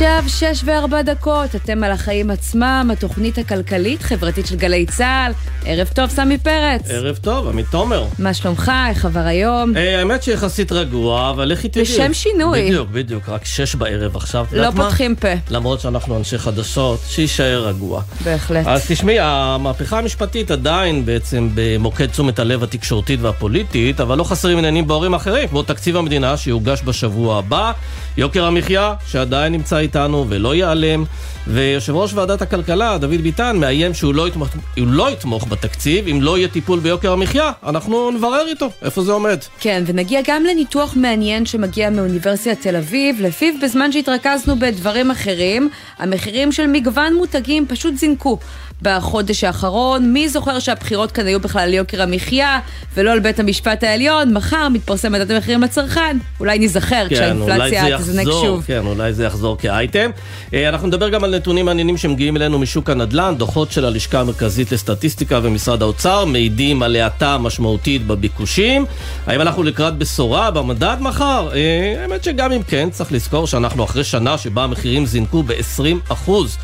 עכשיו שש וארבע דקות, אתם על החיים עצמם, התוכנית הכלכלית-חברתית של גלי צה"ל. ערב טוב, סמי פרץ. ערב טוב, עמית תומר. מה שלומך? איך עבר היום? אה, האמת שיחסית רגוע, אבל לכי תדעי. לשם שינוי. בדיוק, בדיוק, רק שש בערב עכשיו. לא יודעת מה? פותחים פה. למרות שאנחנו אנשי חדשות, שיישאר רגוע. בהחלט. אז תשמעי, המהפכה המשפטית עדיין בעצם במוקד תשומת הלב התקשורתית והפוליטית, אבל לא חסרים עניינים בוערים אחרים, כמו תקציב המדינה שיוגש בשבוע הבא, יוקר המחיה שעדיין נמצא איתנו ולא ייעלם, ויושב ראש ועדת הכלכלה, דוד ביטן, מאיים שהוא לא יתמוך, לא יתמוך בתקציב אם לא יהיה טיפול ביוקר המחיה. אנחנו נברר איתו איפה זה עומד. כן, ונגיע גם לניתוח מעניין שמגיע מאוניברסיטת תל אביב, לפיו בזמן שהתרכזנו בדברים אחרים, המחירים של מגוון מותגים פשוט זינקו. בחודש האחרון, מי זוכר שהבחירות כאן היו בכלל על יוקר המחיה ולא על בית המשפט העליון, מחר מתפרסם מדד המחירים לצרכן, אולי ניזכר כן, כשהאינפלציה תזנק שוב. כן, אולי זה יחזור כאייטם. אה, אנחנו נדבר גם על נתונים מעניינים שמגיעים אלינו משוק הנדל"ן, דוחות של הלשכה המרכזית לסטטיסטיקה ומשרד האוצר מעידים על האטה משמעותית בביקושים. האם אנחנו לקראת בשורה במדד מחר? אה, האמת שגם אם כן, צריך לזכור שאנחנו אחרי שנה שבה המחירים זינקו ב-20 אחוז.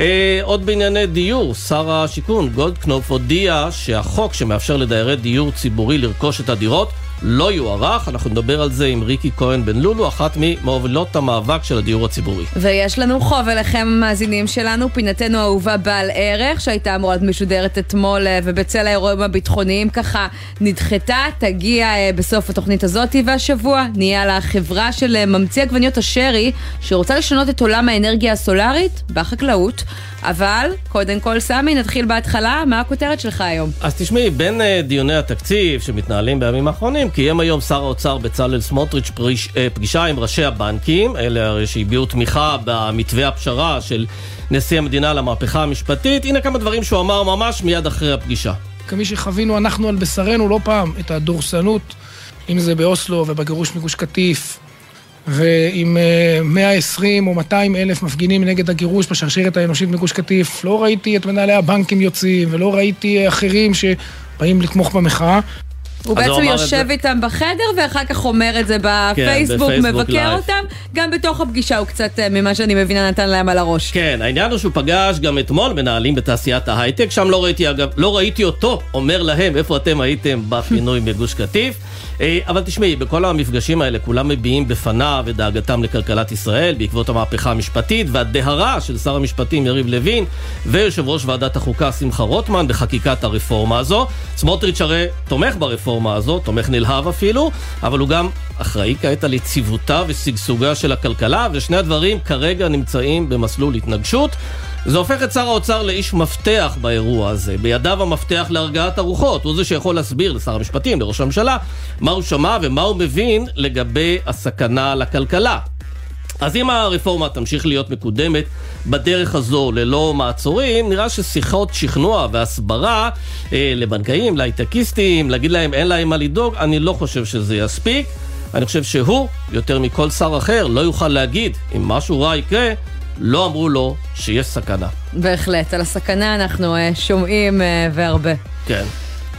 אה, עוד בענייני דיור, שר השיכון גולדקנופ הודיע שהחוק שמאפשר לדיירי דיור ציבורי לרכוש את הדירות לא יוארך, אנחנו נדבר על זה עם ריקי כהן בן לולו, אחת ממובילות המאבק של הדיור הציבורי. ויש לנו חוב אליכם המאזינים שלנו, פינתנו האהובה בעל ערך, שהייתה אמורה להיות משודרת אתמול אה, ובצל האירועים הביטחוניים ככה נדחתה, תגיע אה, בסוף התוכנית הזאת והשבוע נהיה על החברה של אה, ממציא עגבניות השרי, שרוצה לשנות את עולם האנרגיה הסולארית בחקלאות. אבל, קודם כל סמי, נתחיל בהתחלה, מה הכותרת שלך היום? אז תשמעי, בין אה, דיוני התקציב שמתנהלים בימים האחרונים, קיים היום שר האוצר בצלאל סמוטריץ' פריש, אה, פגישה עם ראשי הבנקים, אלה הרי שהביעו תמיכה במתווה הפשרה של נשיא המדינה למהפכה המשפטית. הנה כמה דברים שהוא אמר ממש מיד אחרי הפגישה. כמי שחווינו אנחנו על בשרנו לא פעם את הדורסנות, אם זה באוסלו ובגירוש מגוש קטיף, ועם אה, 120 או 200 אלף מפגינים נגד הגירוש בשרשרת האנושית מגוש קטיף, לא ראיתי את מנהלי הבנקים יוצאים, ולא ראיתי אחרים שבאים לתמוך במחאה. הוא בעצם יושב זה- איתם בחדר ואחר כך אומר את זה בפייסבוק, בפייסבוק מבקר live. אותם. גם בתוך הפגישה הוא קצת, אה, ממה שאני מבינה, נתן להם על הראש. כן, העניין הוא שהוא פגש גם אתמול מנהלים בתעשיית ההייטק, שם לא ראיתי אגב, לא ראיתי אותו אומר להם איפה אתם הייתם בפינוי מגוש קטיף. אה, אבל תשמעי, בכל המפגשים האלה כולם מביעים בפניו את דאגתם לכלכלת ישראל בעקבות המהפכה המשפטית והדהרה של שר המשפטים יריב לוין ויושב ראש ועדת החוקה שמחה רוטמן בחקיקת הרפורמה הזו. סמוטריץ' הרי תומך ברפורמה הזו, תומך נלהב אפילו, אבל הוא גם אחראי כעת על יציבותה ושגשוגה של הכלכלה, ושני הדברים כרגע נמצאים במסלול התנגשות. זה הופך את שר האוצר לאיש מפתח באירוע הזה. בידיו המפתח להרגעת הרוחות. הוא זה שיכול להסביר לשר המשפטים, לראש הממשלה, מה הוא שמע ומה הוא מבין לגבי הסכנה לכלכלה. אז אם הרפורמה תמשיך להיות מקודמת בדרך הזו ללא מעצורים, נראה ששיחות שכנוע והסברה אה, לבנקאים, להייטקיסטים, להגיד להם אין להם מה לדאוג, אני לא חושב שזה יספיק. אני חושב שהוא, יותר מכל שר אחר, לא יוכל להגיד אם משהו רע יקרה, לא אמרו לו שיש סכנה. בהחלט, על הסכנה אנחנו אה, שומעים אה, והרבה. כן.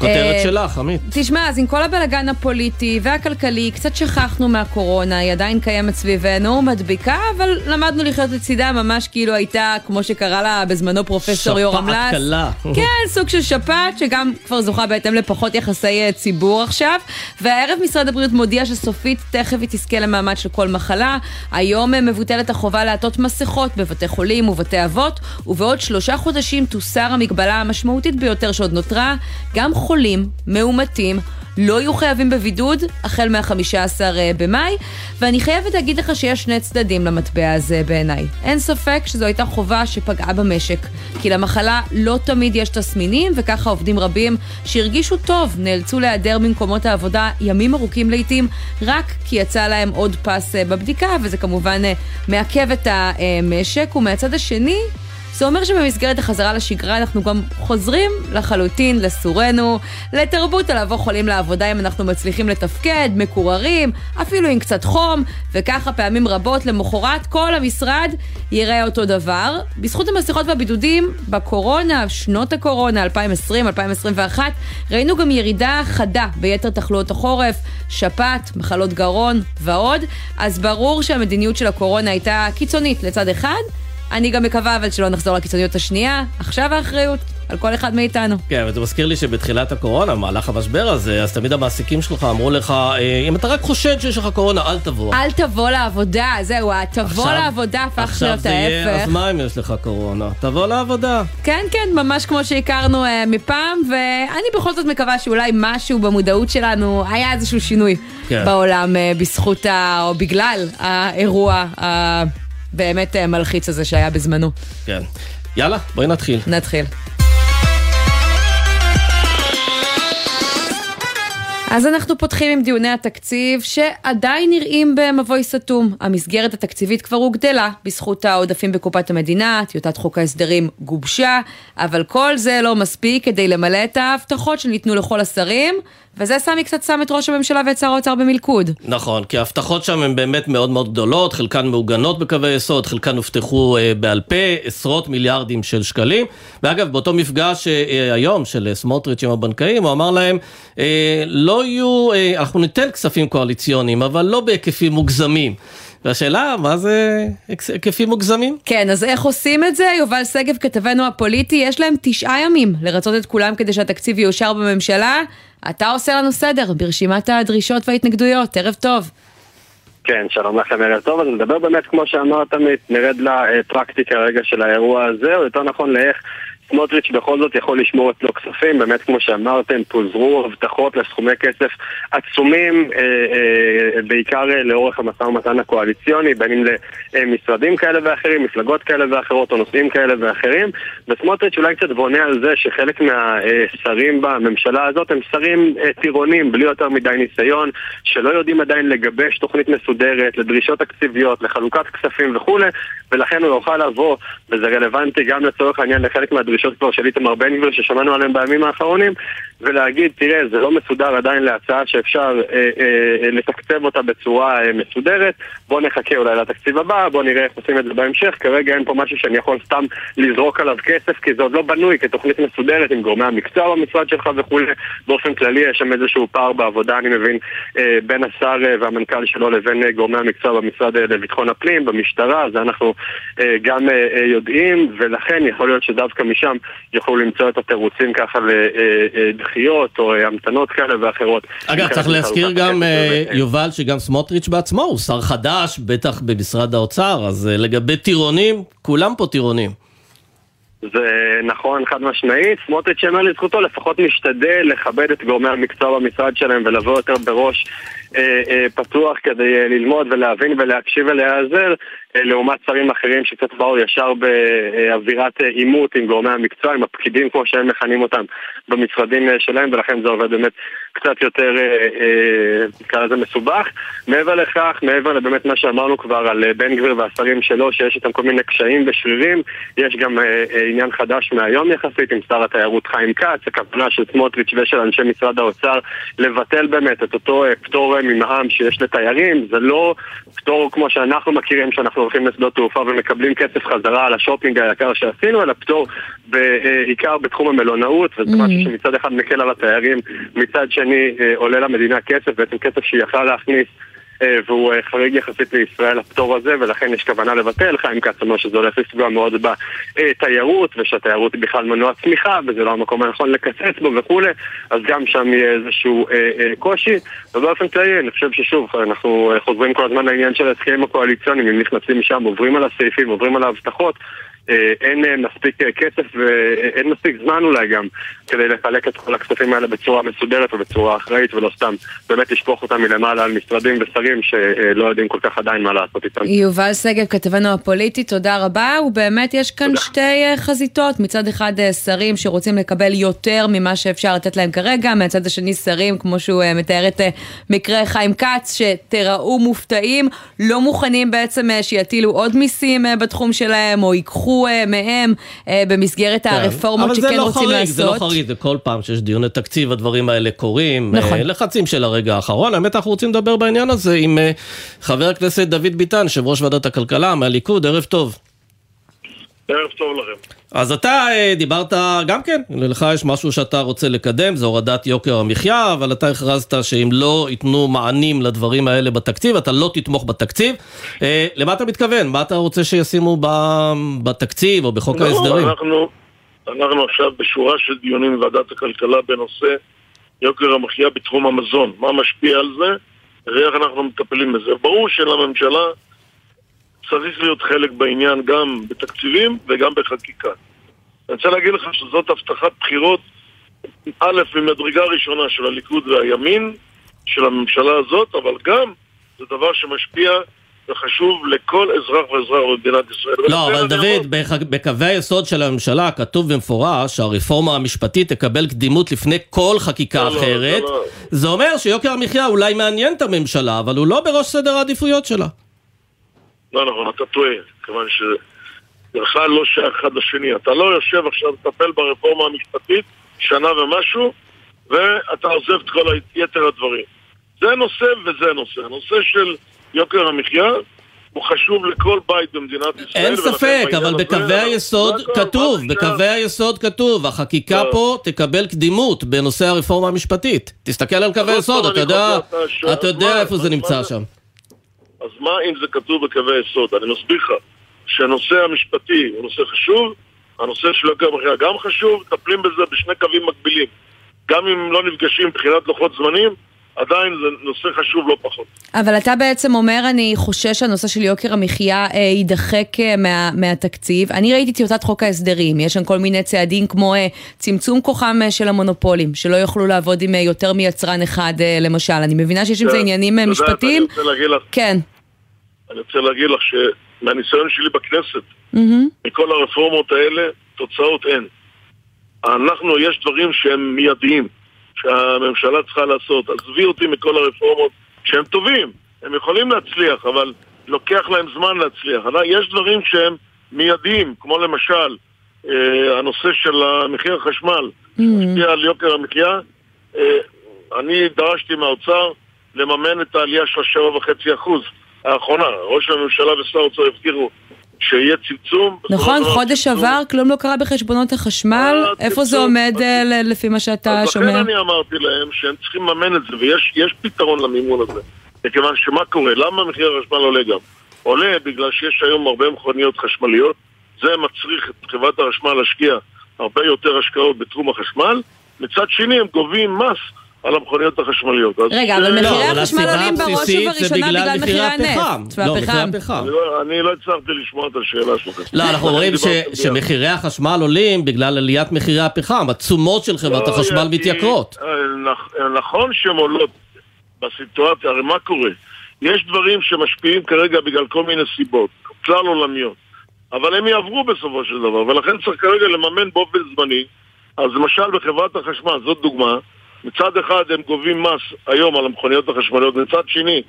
כותרת אה, שלך, עמית. תשמע, אז עם כל הבלגן הפוליטי והכלכלי, קצת שכחנו מהקורונה, היא עדיין קיימת סביבנו, מדביקה, אבל למדנו לחיות לצידה ממש כאילו הייתה, כמו שקרא לה בזמנו פרופסור יורם לס. שפעת קלה. כן, סוג של שפעת, שגם כבר זוכה בהתאם לפחות יחסי אה, ציבור עכשיו. והערב משרד הבריאות מודיע שסופית תכף היא תזכה למעמד של כל מחלה. היום אה, מבוטלת החובה לעטות מסכות בבתי חולים ובתי אבות, ובעוד שלושה חודשים תוסר המגבלה המשמעותית ביותר שעוד נותרה. גם חולים, מאומתים, לא יהיו חייבים בבידוד החל מה-15 במאי, ואני חייבת להגיד לך שיש שני צדדים למטבע הזה בעיניי. אין ספק שזו הייתה חובה שפגעה במשק, כי למחלה לא תמיד יש תסמינים, וככה עובדים רבים שהרגישו טוב נאלצו להיעדר ממקומות העבודה ימים ארוכים לעיתים, רק כי יצא להם עוד פס אה, בבדיקה, וזה כמובן אה, מעכב את המשק, ומהצד השני, זה אומר שבמסגרת החזרה לשגרה אנחנו גם חוזרים לחלוטין לסורנו, לתרבות על לבוא חולים לעבודה אם אנחנו מצליחים לתפקד, מקוררים, אפילו עם קצת חום, וככה פעמים רבות למחרת כל המשרד יראה אותו דבר. בזכות המסכות והבידודים, בקורונה, שנות הקורונה, 2020-2021, ראינו גם ירידה חדה ביתר תחלואות החורף, שפעת, מחלות גרון ועוד, אז ברור שהמדיניות של הקורונה הייתה קיצונית לצד אחד. אני גם מקווה אבל שלא נחזור לקיצוניות השנייה. עכשיו האחריות על כל אחד מאיתנו. כן, וזה מזכיר לי שבתחילת הקורונה, במהלך המשבר הזה, אז תמיד המעסיקים שלך אמרו לך, אה, אם אתה רק חושד שיש לך קורונה, אל תבוא. אל תבוא לעבודה, זהו, תבוא עכשיו- לעבודה הפך עכשיו להיות זה יהיה, ההפך. אז מה אם יש לך קורונה? תבוא לעבודה. כן, כן, ממש כמו שהכרנו אה, מפעם, ואני בכל זאת מקווה שאולי משהו במודעות שלנו, היה איזשהו שינוי כן. בעולם אה, בזכות ה... או בגלל האירוע הבאמת אה, מלחיץ הזה שהיה בזמנו. כן. יאללה, בואי נתחיל. נתחיל. אז אנחנו פותחים עם דיוני התקציב שעדיין נראים במבוי סתום. המסגרת התקציבית כבר הוגדלה בזכות העודפים בקופת המדינה, טיוטת חוק ההסדרים גובשה, אבל כל זה לא מספיק כדי למלא את ההבטחות שניתנו לכל השרים, וזה סמי קצת שם את ראש הממשלה ואת שר האוצר במלכוד. נכון, כי ההבטחות שם הן באמת מאוד מאוד גדולות, חלקן מעוגנות בקווי יסוד, חלקן הובטחו אה, בעל פה, עשרות מיליארדים של שקלים. ואגב, באותו מפגש אה, היום של אה, סמוטריץ' עם הבנקאים, הוא אמר להם, אה, לא יהיו, אה, אנחנו ניתן כספים קואליציוניים, אבל לא בהיקפים מוגזמים. והשאלה, מה זה היקפים מוגזמים? כן, אז איך עושים את זה? יובל שגב, כתבנו הפוליטי, יש להם תשעה ימים לרצות את כולם כדי שהתקציב יאושר בממשלה. אתה עושה לנו סדר ברשימת הדרישות וההתנגדויות. ערב טוב. כן, שלום לכם, ערב טוב. אז נדבר באמת, כמו שאמרת, נרד לפרקטיקה רגע של האירוע הזה, או יותר נכון לאיך סמוטריץ' בכל זאת יכול לשמור אצלו כספים, באמת כמו שאמרתם, פוזרו הבטחות לסכומי כסף עצומים, אה, אה, בעיקר אה, לאורך המשא ומתן הקואליציוני, בין אם למשרדים כאלה ואחרים, מפלגות כאלה ואחרות או נושאים כאלה ואחרים, וסמוטריץ' אולי קצת בונה על זה שחלק מהשרים בממשלה הזאת הם שרים אה, טירונים, בלי יותר מדי ניסיון, שלא יודעים עדיין לגבש תוכנית מסודרת, לדרישות תקציביות, לחלוקת כספים וכולי, ולכן הוא יוכל לבוא, וזה רלוונטי גם לצורך העניין לחלק מהדרישות כבר של איתמר בן גביר ששמענו עליהן בימים האחרונים, ולהגיד, תראה, זה לא מסודר עדיין להצעה שאפשר אה, אה, לתקצב אותה בצורה אה, מסודרת, בוא נחכה אולי לתקציב הבא, בוא נראה איך עושים את זה בהמשך, כרגע אין פה משהו שאני יכול סתם לזרוק עליו כסף, כי זה עוד לא בנוי כתוכנית מסודרת עם גורמי המקצוע במשרד שלך וכולי, באופן כללי יש שם איזשהו פער בעבודה, אני מבין, אה, בין השר אה, והמנכ"ל שלו לבין אה, גורמי המקצוע במשרד אה, לביטחון הפנים, במשטרה, זה אנחנו אה, גם אה, אה, יודעים, ולכן יכול להיות שדווקא משם יוכלו למצוא את התירוצים ככה לדחיות או אה, המתנות כאלה ואחרות. אגב, צריך להזכיר גם, אה, יובל, שגם סמוטריץ' בעצמו הוא שר חדש, בטח במשרד האוצר, אז אה, לגבי טירונים, כולם פה טירונים. זה נכון חד משמעית, סמוטריץ' יאמר לזכותו לפחות משתדל לכבד את גורמי המקצוע במשרד שלהם ולבוא יותר בראש אה, אה, פתוח כדי אה, ללמוד ולהבין ולהקשיב ולהיעזר אה, לעומת שרים אחרים שקצת באו ישר באווירת אה, עימות עם גורמי המקצוע, עם הפקידים כמו שהם מכנים אותם במשרדים אה, שלהם ולכן זה עובד באמת קצת יותר, אה, אה, נקרא לזה מסובך. מעבר לכך, מעבר לבאמת מה שאמרנו כבר על אה, בן גביר והשרים שלו שיש איתם כל מיני קשיים ושרירים, יש גם אה, אה, עניין חדש מהיום יחסית עם שר התיירות חיים כץ, הכוונה של סמוטריץ' ושל אנשי משרד האוצר לבטל באמת את אותו אה, פטור אה, ממע"מ שיש לתיירים, זה לא פטור כמו שאנחנו מכירים שאנחנו הולכים לשדות תעופה ומקבלים כסף חזרה על השופינג היקר שעשינו, אלא פטור בעיקר בתחום המלונאות, וזה משהו שמצד אחד מקל על התיירים, מצד שני אה, עולה למדינה כסף, בעצם כסף שהיא יכלה להכניס והוא אה, חריג יחסית לישראל הפטור הזה, ולכן יש כוונה לבטל. חיים כץ אומר שזה הולך לפגוע מאוד בתיירות, ושהתיירות היא בכלל מנוע צמיחה, וזה לא המקום הנכון לקצץ בו וכולי, אז גם שם יהיה איזשהו אה, אה, קושי. ובאופן כללי, אני חושב ששוב, אנחנו אה, חוזרים כל הזמן לעניין של ההסכמים הקואליציוניים, אם נכנסים משם, עוברים על הסעיפים, עוברים על ההבטחות. אה, אין אה, מספיק אה, כסף ואין מספיק זמן אולי גם כדי לחלק את כל הכספים האלה בצורה מסודרת ובצורה אחראית ולא סתם באמת לשפוך אותם מלמעלה על משרדים ושרים שלא יודעים כל כך עדיין מה לעשות איתם. יובל שגב, כתבנו הפוליטי, תודה רבה, ובאמת יש כאן תודה. שתי חזיתות, מצד אחד שרים שרוצים לקבל יותר ממה שאפשר לתת להם כרגע, מהצד השני שרים, כמו שהוא מתאר את מקרה חיים כץ, שתיראו מופתעים, לא מוכנים בעצם שיטילו עוד מיסים בתחום שלהם, או ייקחו ייקחו אה, מהם אה, במסגרת כן. הרפורמות שכן לא רוצים חריג, לעשות. זה לא חריג, זה כל פעם שיש דיוני תקציב הדברים האלה קורים. נכון. אה, לחצים של הרגע האחרון. האמת אנחנו רוצים לדבר בעניין הזה עם חבר הכנסת דוד ביטן, יושב ראש ועדת הכלכלה מהליכוד, ערב טוב. ערב טוב לכם. אז אתה אה, דיברת, גם כן, לך יש משהו שאתה רוצה לקדם, זה הורדת יוקר המחיה, אבל אתה הכרזת שאם לא ייתנו מענים לדברים האלה בתקציב, אתה לא תתמוך בתקציב. אה, למה אתה מתכוון? מה אתה רוצה שישימו בתקציב או בחוק לא, ההסדרים? אנחנו, אנחנו עכשיו בשורה של דיונים בוועדת הכלכלה בנושא יוקר המחיה בתחום המזון. מה משפיע על זה ואיך אנחנו מטפלים בזה. ברור שלממשלה צריך להיות חלק בעניין גם בתקציבים וגם בחקיקה. אני רוצה להגיד לך שזאת הבטחת בחירות, א', ממדרגה ראשונה של הליכוד והימין, של הממשלה הזאת, אבל גם זה דבר שמשפיע וחשוב לכל אזרח ואזרח במדינת ישראל. לא, אבל דוד, בח- בקווי היסוד של הממשלה כתוב במפורש שהרפורמה המשפטית תקבל קדימות לפני כל חקיקה לא, לא, אחרת. זה לא. זה אומר שיוקר המחיה אולי מעניין את הממשלה, אבל הוא לא בראש סדר העדיפויות שלה. לא נכון, אתה טועה, כיוון בכלל לא שייך אחד לשני. אתה לא יושב עכשיו לטפל ברפורמה המשפטית שנה ומשהו, ואתה עוזב את כל יתר הדברים. זה נושא וזה נושא. הנושא של יוקר המחיה הוא חשוב לכל בית במדינת ישראל. אין ספק, אבל בקווי היסוד כתוב? בקווי היסוד כתוב, החקיקה לא. פה תקבל קדימות בנושא הרפורמה המשפטית. תסתכל על קווי היסוד, אתה יודע, איפה זה נמצא? שם. אז מה אם זה כתוב בקווי היסוד? אני מסביר לך שהנושא המשפטי הוא נושא חשוב, הנושא של יוקר המחיה גם חשוב, מטפלים בזה בשני קווים מקבילים. גם אם לא נפגשים מבחינת לוחות זמנים, עדיין זה נושא חשוב לא פחות. אבל אתה בעצם אומר, אני חושש שהנושא של יוקר המחיה אה, יידחק אה, מה, מהתקציב. אני ראיתי טיוטת חוק ההסדרים, יש שם כל מיני צעדים כמו אה, צמצום כוחם אה, של המונופולים, שלא יוכלו לעבוד עם אה, יותר מיצרן אחד אה, למשל. אני מבינה שיש עם זה כן, עניינים אה, משפטיים. אני רוצה להגיד לך, כן. אני רוצה להגיד לך שמהניסיון שלי בכנסת, מהמם. מכל הרפורמות האלה, תוצאות אין. אנחנו, יש דברים שהם מיידיים, שהממשלה צריכה לעשות. עזבי אותי מכל הרפורמות שהם טובים, הם יכולים להצליח, אבל לוקח להם זמן להצליח. יש דברים שהם מיידיים, כמו למשל אה, הנושא של מחיר החשמל, שמשפיע על יוקר המחיה. אה, אני דרשתי מהאוצר לממן את העלייה של השבע וחצי אחוז האחרונה. ראש הממשלה ושר האוצר הבטיחו שיהיה צמצום. נכון, חודש. עבר, כלום לא קרה בחשבונות החשמל. אה, איפה זה עומד אז- אה, לפי מה שאתה אז שומע? לכן אני אמרתי להם שהם צריכים לממן את זה, ויש יש פתרון למימון הזה. מכיוון שמה קורה? למה מחיר החשמל עולה גם? עולה בגלל שיש היום הרבה מכוניות חשמליות, זה מצריך את חברת החשמל להשקיע הרבה יותר השקעות בתחום החשמל, מצד שני הם גובים מס על המכוניות החשמליות. רגע, אבל מחירי לא, החשמל עולים בראש ובראשונה בגלל מחירי הנפט. לא, מחירי. הפחם. אני לא- אני לא הצלחתי לשמוע את השאלה שלכם. לא, אנחנו אומרים ביחד. שמחירי החשמל עולים בגלל עליית מחירי הפחם, התשומות של חברת לא, החשמל מתייקרות. אה, נכ- נכון שהן עולות בסיטואציה, הרי מה קורה? יש דברים שמשפיעים כרגע בגלל כל מיני סיבות, כלל עולמיות, אבל הם יעברו בסופו של דבר, ולכן צריך כרגע לממן באופן זמני. אז למשל בחברת החשמל, זאת דוגמה, מצד אחד הם גובים מס היום על המכוניות החשמליות, מצד שני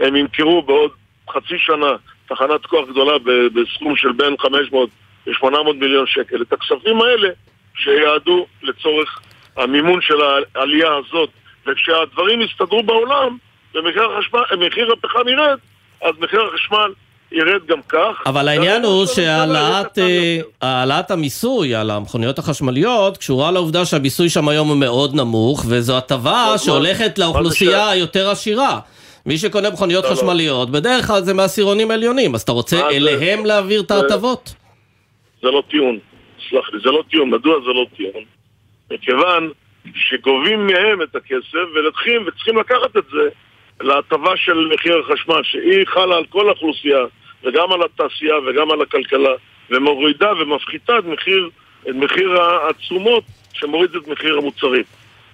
הם ימכרו בעוד חצי שנה תחנת כוח גדולה בסכום של בין 500 ל-800 מיליון שקל. את הכספים האלה שיעדו לצורך המימון של העלייה הזאת, וכשהדברים יסתדרו בעולם ומחיר מחיר הפחם ירד, אז מחיר החשמל ירד גם כך. אבל העניין הוא שהעלאת אה, המיסוי על המכוניות החשמליות קשורה לעובדה שהמיסוי שם היום הוא מאוד נמוך, וזו הטבה אז מה- שהולכת לאוכלוסייה היותר עשירה. מי שקונה מכוניות לא. חשמליות, בדרך כלל זה מעשירונים עליונים, אז אתה רוצה אליהם להעביר את ההטבות? זה לא טיעון. סלח לי, זה לא טיעון. מדוע זה לא טיעון? מכיוון שגובים מהם את הכסף ולוקחים וצריכים לקחת את זה להטבה של מחיר החשמל, שהיא חלה על כל האוכלוסייה וגם על התעשייה וגם על הכלכלה ומורידה ומפחיתה את מחיר, את מחיר התשומות שמוריד את מחיר המוצרים.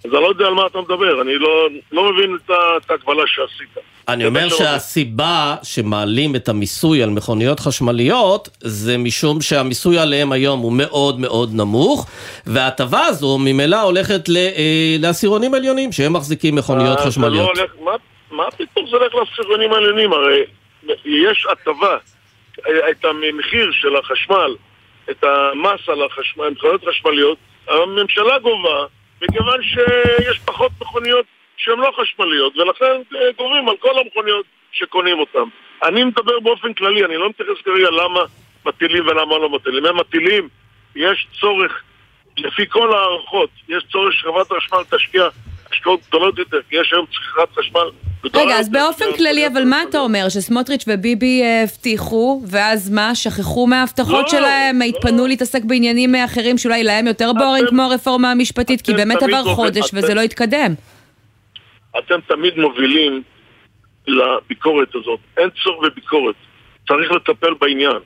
אז אני לא יודע על מה אתה מדבר, אני לא, לא מבין את את ההקבלה שעשית. אני אומר. שהסיבה שמעלים את המיסוי על מכוניות חשמליות זה משום שהמיסוי עליהם היום הוא מאוד מאוד נמוך וההטבה הזו ממילא הולכת אה, לעשירונים עליונים שהם מחזיקים מכוניות אה, זה חשמליות. לא הולך, מה, מה פתאום זה הולך לעשירונים העליונים? הרי יש הטבה, את המחיר של החשמל את המס על החשמל, מכוניות חשמליות, הממשלה גובה, מכיוון שיש פחות מכוניות שהן לא חשמליות, ולכן אה, גובים על כל המכוניות שקונים אותן. אני מדבר באופן כללי, אני לא מתייחס כרגע למה מטילים ולמה לא מטילים. הם מטילים, יש צורך, לפי כל ההערכות, יש צורך שחברת החשמל תשקיע השקעות גדולות יותר, כי יש היום צריכת חשמל רגע, אז באופן כללי, אבל מה אתה אומר? שסמוטריץ' וביבי אה, הבטיחו, ואז מה? שכחו מההבטחות לא, שלהם? לא. התפנו להתעסק בעניינים אחרים שאולי להם יותר בורינג כמו הרפורמה המשפטית? כי באמת עבר חודש וזה לא התקדם. אתם תמיד מובילים לביקורת הזאת. אין צורך בביקורת. צריך לטפל בעניין.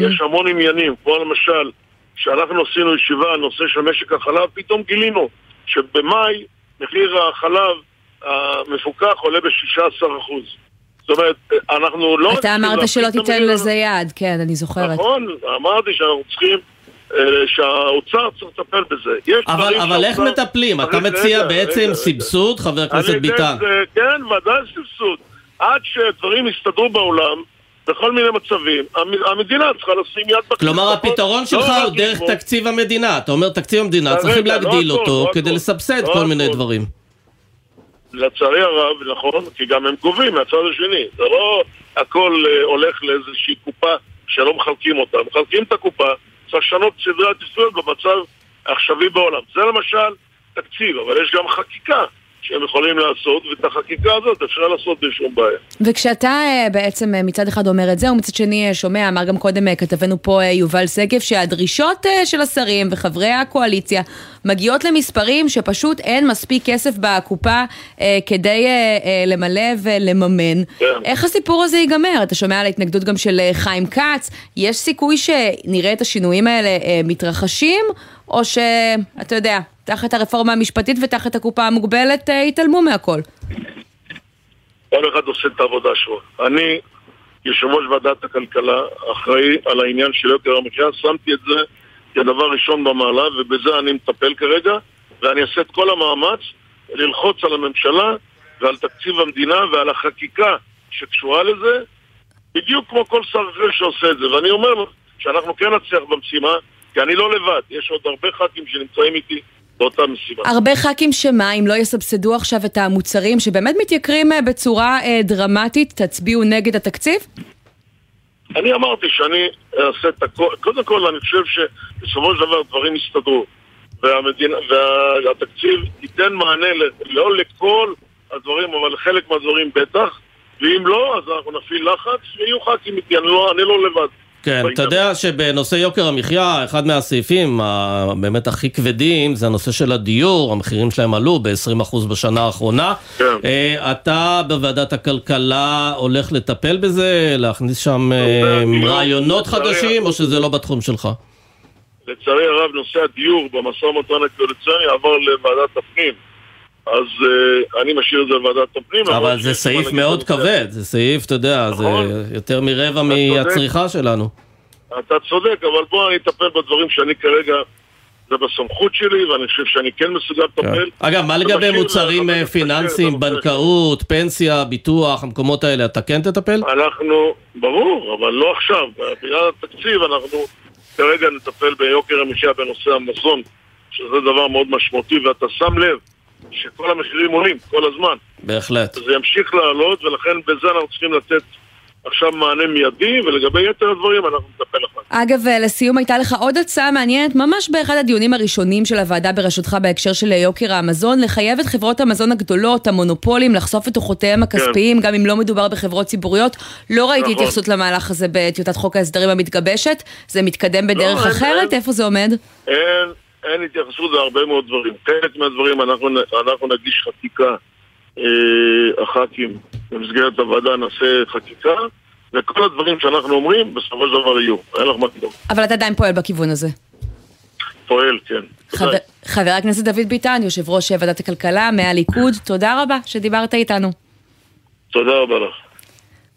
יש המון עניינים, כמו למשל, כשאנחנו עשינו ישיבה על נושא של משק החלב, פתאום גילינו שבמאי מחיר החלב המפוקח עולה ב-16%. זאת אומרת, אנחנו לא... אתה אמרת שלא תיתן לזה יד, כן, אני זוכרת. נכון, אמרתי שאנחנו צריכים, אה, שהאוצר צריך לטפל בזה. אבל, אבל איך מטפלים? אתה מציע רגע, בעצם רגע, רגע. סבסוד, חבר הכנסת ביטן? כן, ודאי סבסוד. עד שדברים יסתדרו בעולם, בכל מיני מצבים, המ- המדינה צריכה לשים יד בכיס. כלומר, נכון? הפתרון שלך לא הוא דרך לגמור. תקציב המדינה. אתה אומר תקציב המדינה, צריכים לא להגדיל הכל, אותו לא כדי הכל. לסבסד לא כל מיני. דברים. לצערי הרב, נכון, כי גם הם גובים מהצד השני. זה לא הכל אה, הולך לאיזושהי קופה שלא מחלקים אותה. מחלקים את הקופה, צריך לשנות סדרי עדיפויות במצב העכשווי בעולם. זה למשל תקציב, אבל יש גם חקיקה שהם יכולים לעשות, ואת החקיקה הזאת אפשר לעשות בלי שום בעיה. וכשאתה אה, בעצם אה, מצד אחד אומר את זה, ומצד שני אה, שומע, אמר גם קודם כתבנו פה יובל שגב, שהדרישות של השרים וחברי הקואליציה מגיעות למספרים שפשוט אין מספיק כסף בקופה אה, כדי אה, אה, למלא ולממן. כן. איך הסיפור הזה ייגמר? אתה שומע על ההתנגדות גם של אה, חיים כץ, יש סיכוי שנראה את השינויים האלה אה, מתרחשים, או שאתה יודע, תחת הרפורמה המשפטית ותחת הקופה המוגבלת אה, יתעלמו מהכל? כל אחד עושה את העבודה שלו. אני, יושב ראש ועדת הכלכלה, אחראי על העניין של יוקר המחיה, שמתי את זה כדבר ראשון במעלה, ובזה אני מטפל כרגע, ואני אעשה את כל המאמץ ללחוץ על הממשלה ועל תקציב המדינה ועל החקיקה שקשורה לזה, בדיוק כמו כל שר אחר שעושה את זה. ואני אומר שאנחנו כן נצליח במשימה, כי אני לא לבד, יש עוד הרבה ח"כים שנמצאים איתי. הרבה ח"כים שמה, אם לא יסבסדו עכשיו את המוצרים שבאמת מתייקרים אה, בצורה אה, דרמטית, תצביעו נגד התקציב? אני אמרתי שאני אעשה את הכל, קודם כל אני חושב שבסופו של דבר דברים יסתדרו והמדינה, והתקציב ייתן מענה לא לכל הדברים, אבל לחלק מהדברים בטח ואם לא, אז אנחנו נפעיל לחץ ויהיו ח"כים איתי, אני לא, אני לא לבד. כן, אתה יודע שבנושא יוקר המחיה, אחד מהסעיפים ה- באמת הכי כבדים זה הנושא של הדיור, המחירים שלהם עלו ב-20% בשנה האחרונה. כן. אה, אתה בוועדת הכלכלה הולך לטפל בזה, להכניס שם אה, רעיונות חדשים. או שזה לא בתחום שלך? לצערי הרב נושא הדיור במשא ומתן הקואליציוני עבר לוועדת הפנים אז אה, אני משאיר את זה לוועדת הפנים. אבל זה סעיף מאוד. כבד, זה סעיף, אתה יודע, זה נכון. יותר מרבע. מהצריכה שלנו. אתה צודק, אבל בוא אני אטפל בדברים שאני כרגע, זה בסמכות שלי, ואני חושב שאני כן מסוגל לטפל. אגב, מה לגבי מוצרים לחבר אה, פיננסיים, בנקאות, פנסיה, ביטוח, המקומות האלה, אתה כן תטפל? אנחנו, ברור, אבל לא עכשיו. בגלל התקציב אנחנו כרגע נטפל ביוקר המחיה בנושא המזון, שזה דבר מאוד משמעותי, ואתה שם לב שכל המחירים עולים כל הזמן. בהחלט. זה ימשיך לעלות, ולכן בזה אנחנו צריכים לתת עכשיו מענה מיידי, ולגבי יתר הדברים אנחנו נטפל אחר כך. אגב, אה, לסיום הייתה לך עוד הצעה מעניינת, ממש באחד הדיונים הראשונים של הוועדה בראשותך בהקשר של יוקר המזון, לחייב את חברות המזון הגדולות, המונופולים, לחשוף את דוחותיהם הכספיים, גם אם לא מדובר בחברות ציבוריות. לא ראיתי נכון. התייחסות למהלך הזה בטיוטת חוק ההסדרים המתגבשת. זה מתקדם בדרך אין- אחרת? אין. איפה זה עומד? אין, אין התייחסות להרבה מאוד דברים. חלק מהדברים אנחנו, אנחנו נגיש חקיקה, אה, הח"כים, במסגרת הוועדה נעשה חקיקה, וכל הדברים שאנחנו אומרים, בסופו של דבר יהיו. אין לך מה לדאוג. אבל אתה עדיין פועל בכיוון הזה. פועל, כן. חבר. חבר הכנסת דוד ביטן, יושב ראש ועדת הכלכלה מהליכוד, תודה רבה שדיברת איתנו. תודה רבה לך.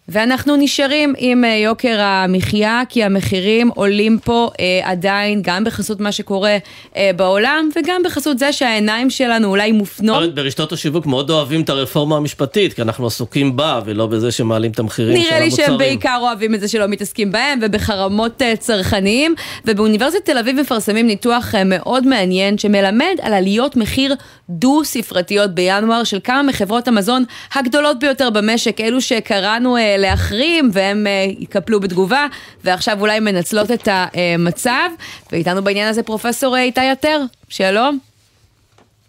ואנחנו נשארים עם אה, יוקר המחיה, כי המחירים עולים פה אה, עדיין, גם בחסות מה שקורה אה, בעולם, וגם בחסות זה שהעיניים שלנו אולי מופנות. ברשתות השיווק מאוד אוהבים את הרפורמה המשפטית, כי אנחנו עסוקים בה, ולא בזה שמעלים את המחירים של המוצרים. נראה לי שהם בעיקר אוהבים את זה שלא מתעסקים בהם, ובחרמות אה, צרכניים. ובאוניברסיטת תל אביב מפרסמים ניתוח אה, מאוד מעניין, שמלמד על עליות מחיר דו-ספרתיות בינואר של כמה מחברות המזון הגדולות ביותר במשק, אלו שקראנו אה, להחרים והם אה, יקפלו בתגובה, ועכשיו אולי מנצלות את המצב. ואיתנו בעניין הזה פרופסור איתי יתר, שלום.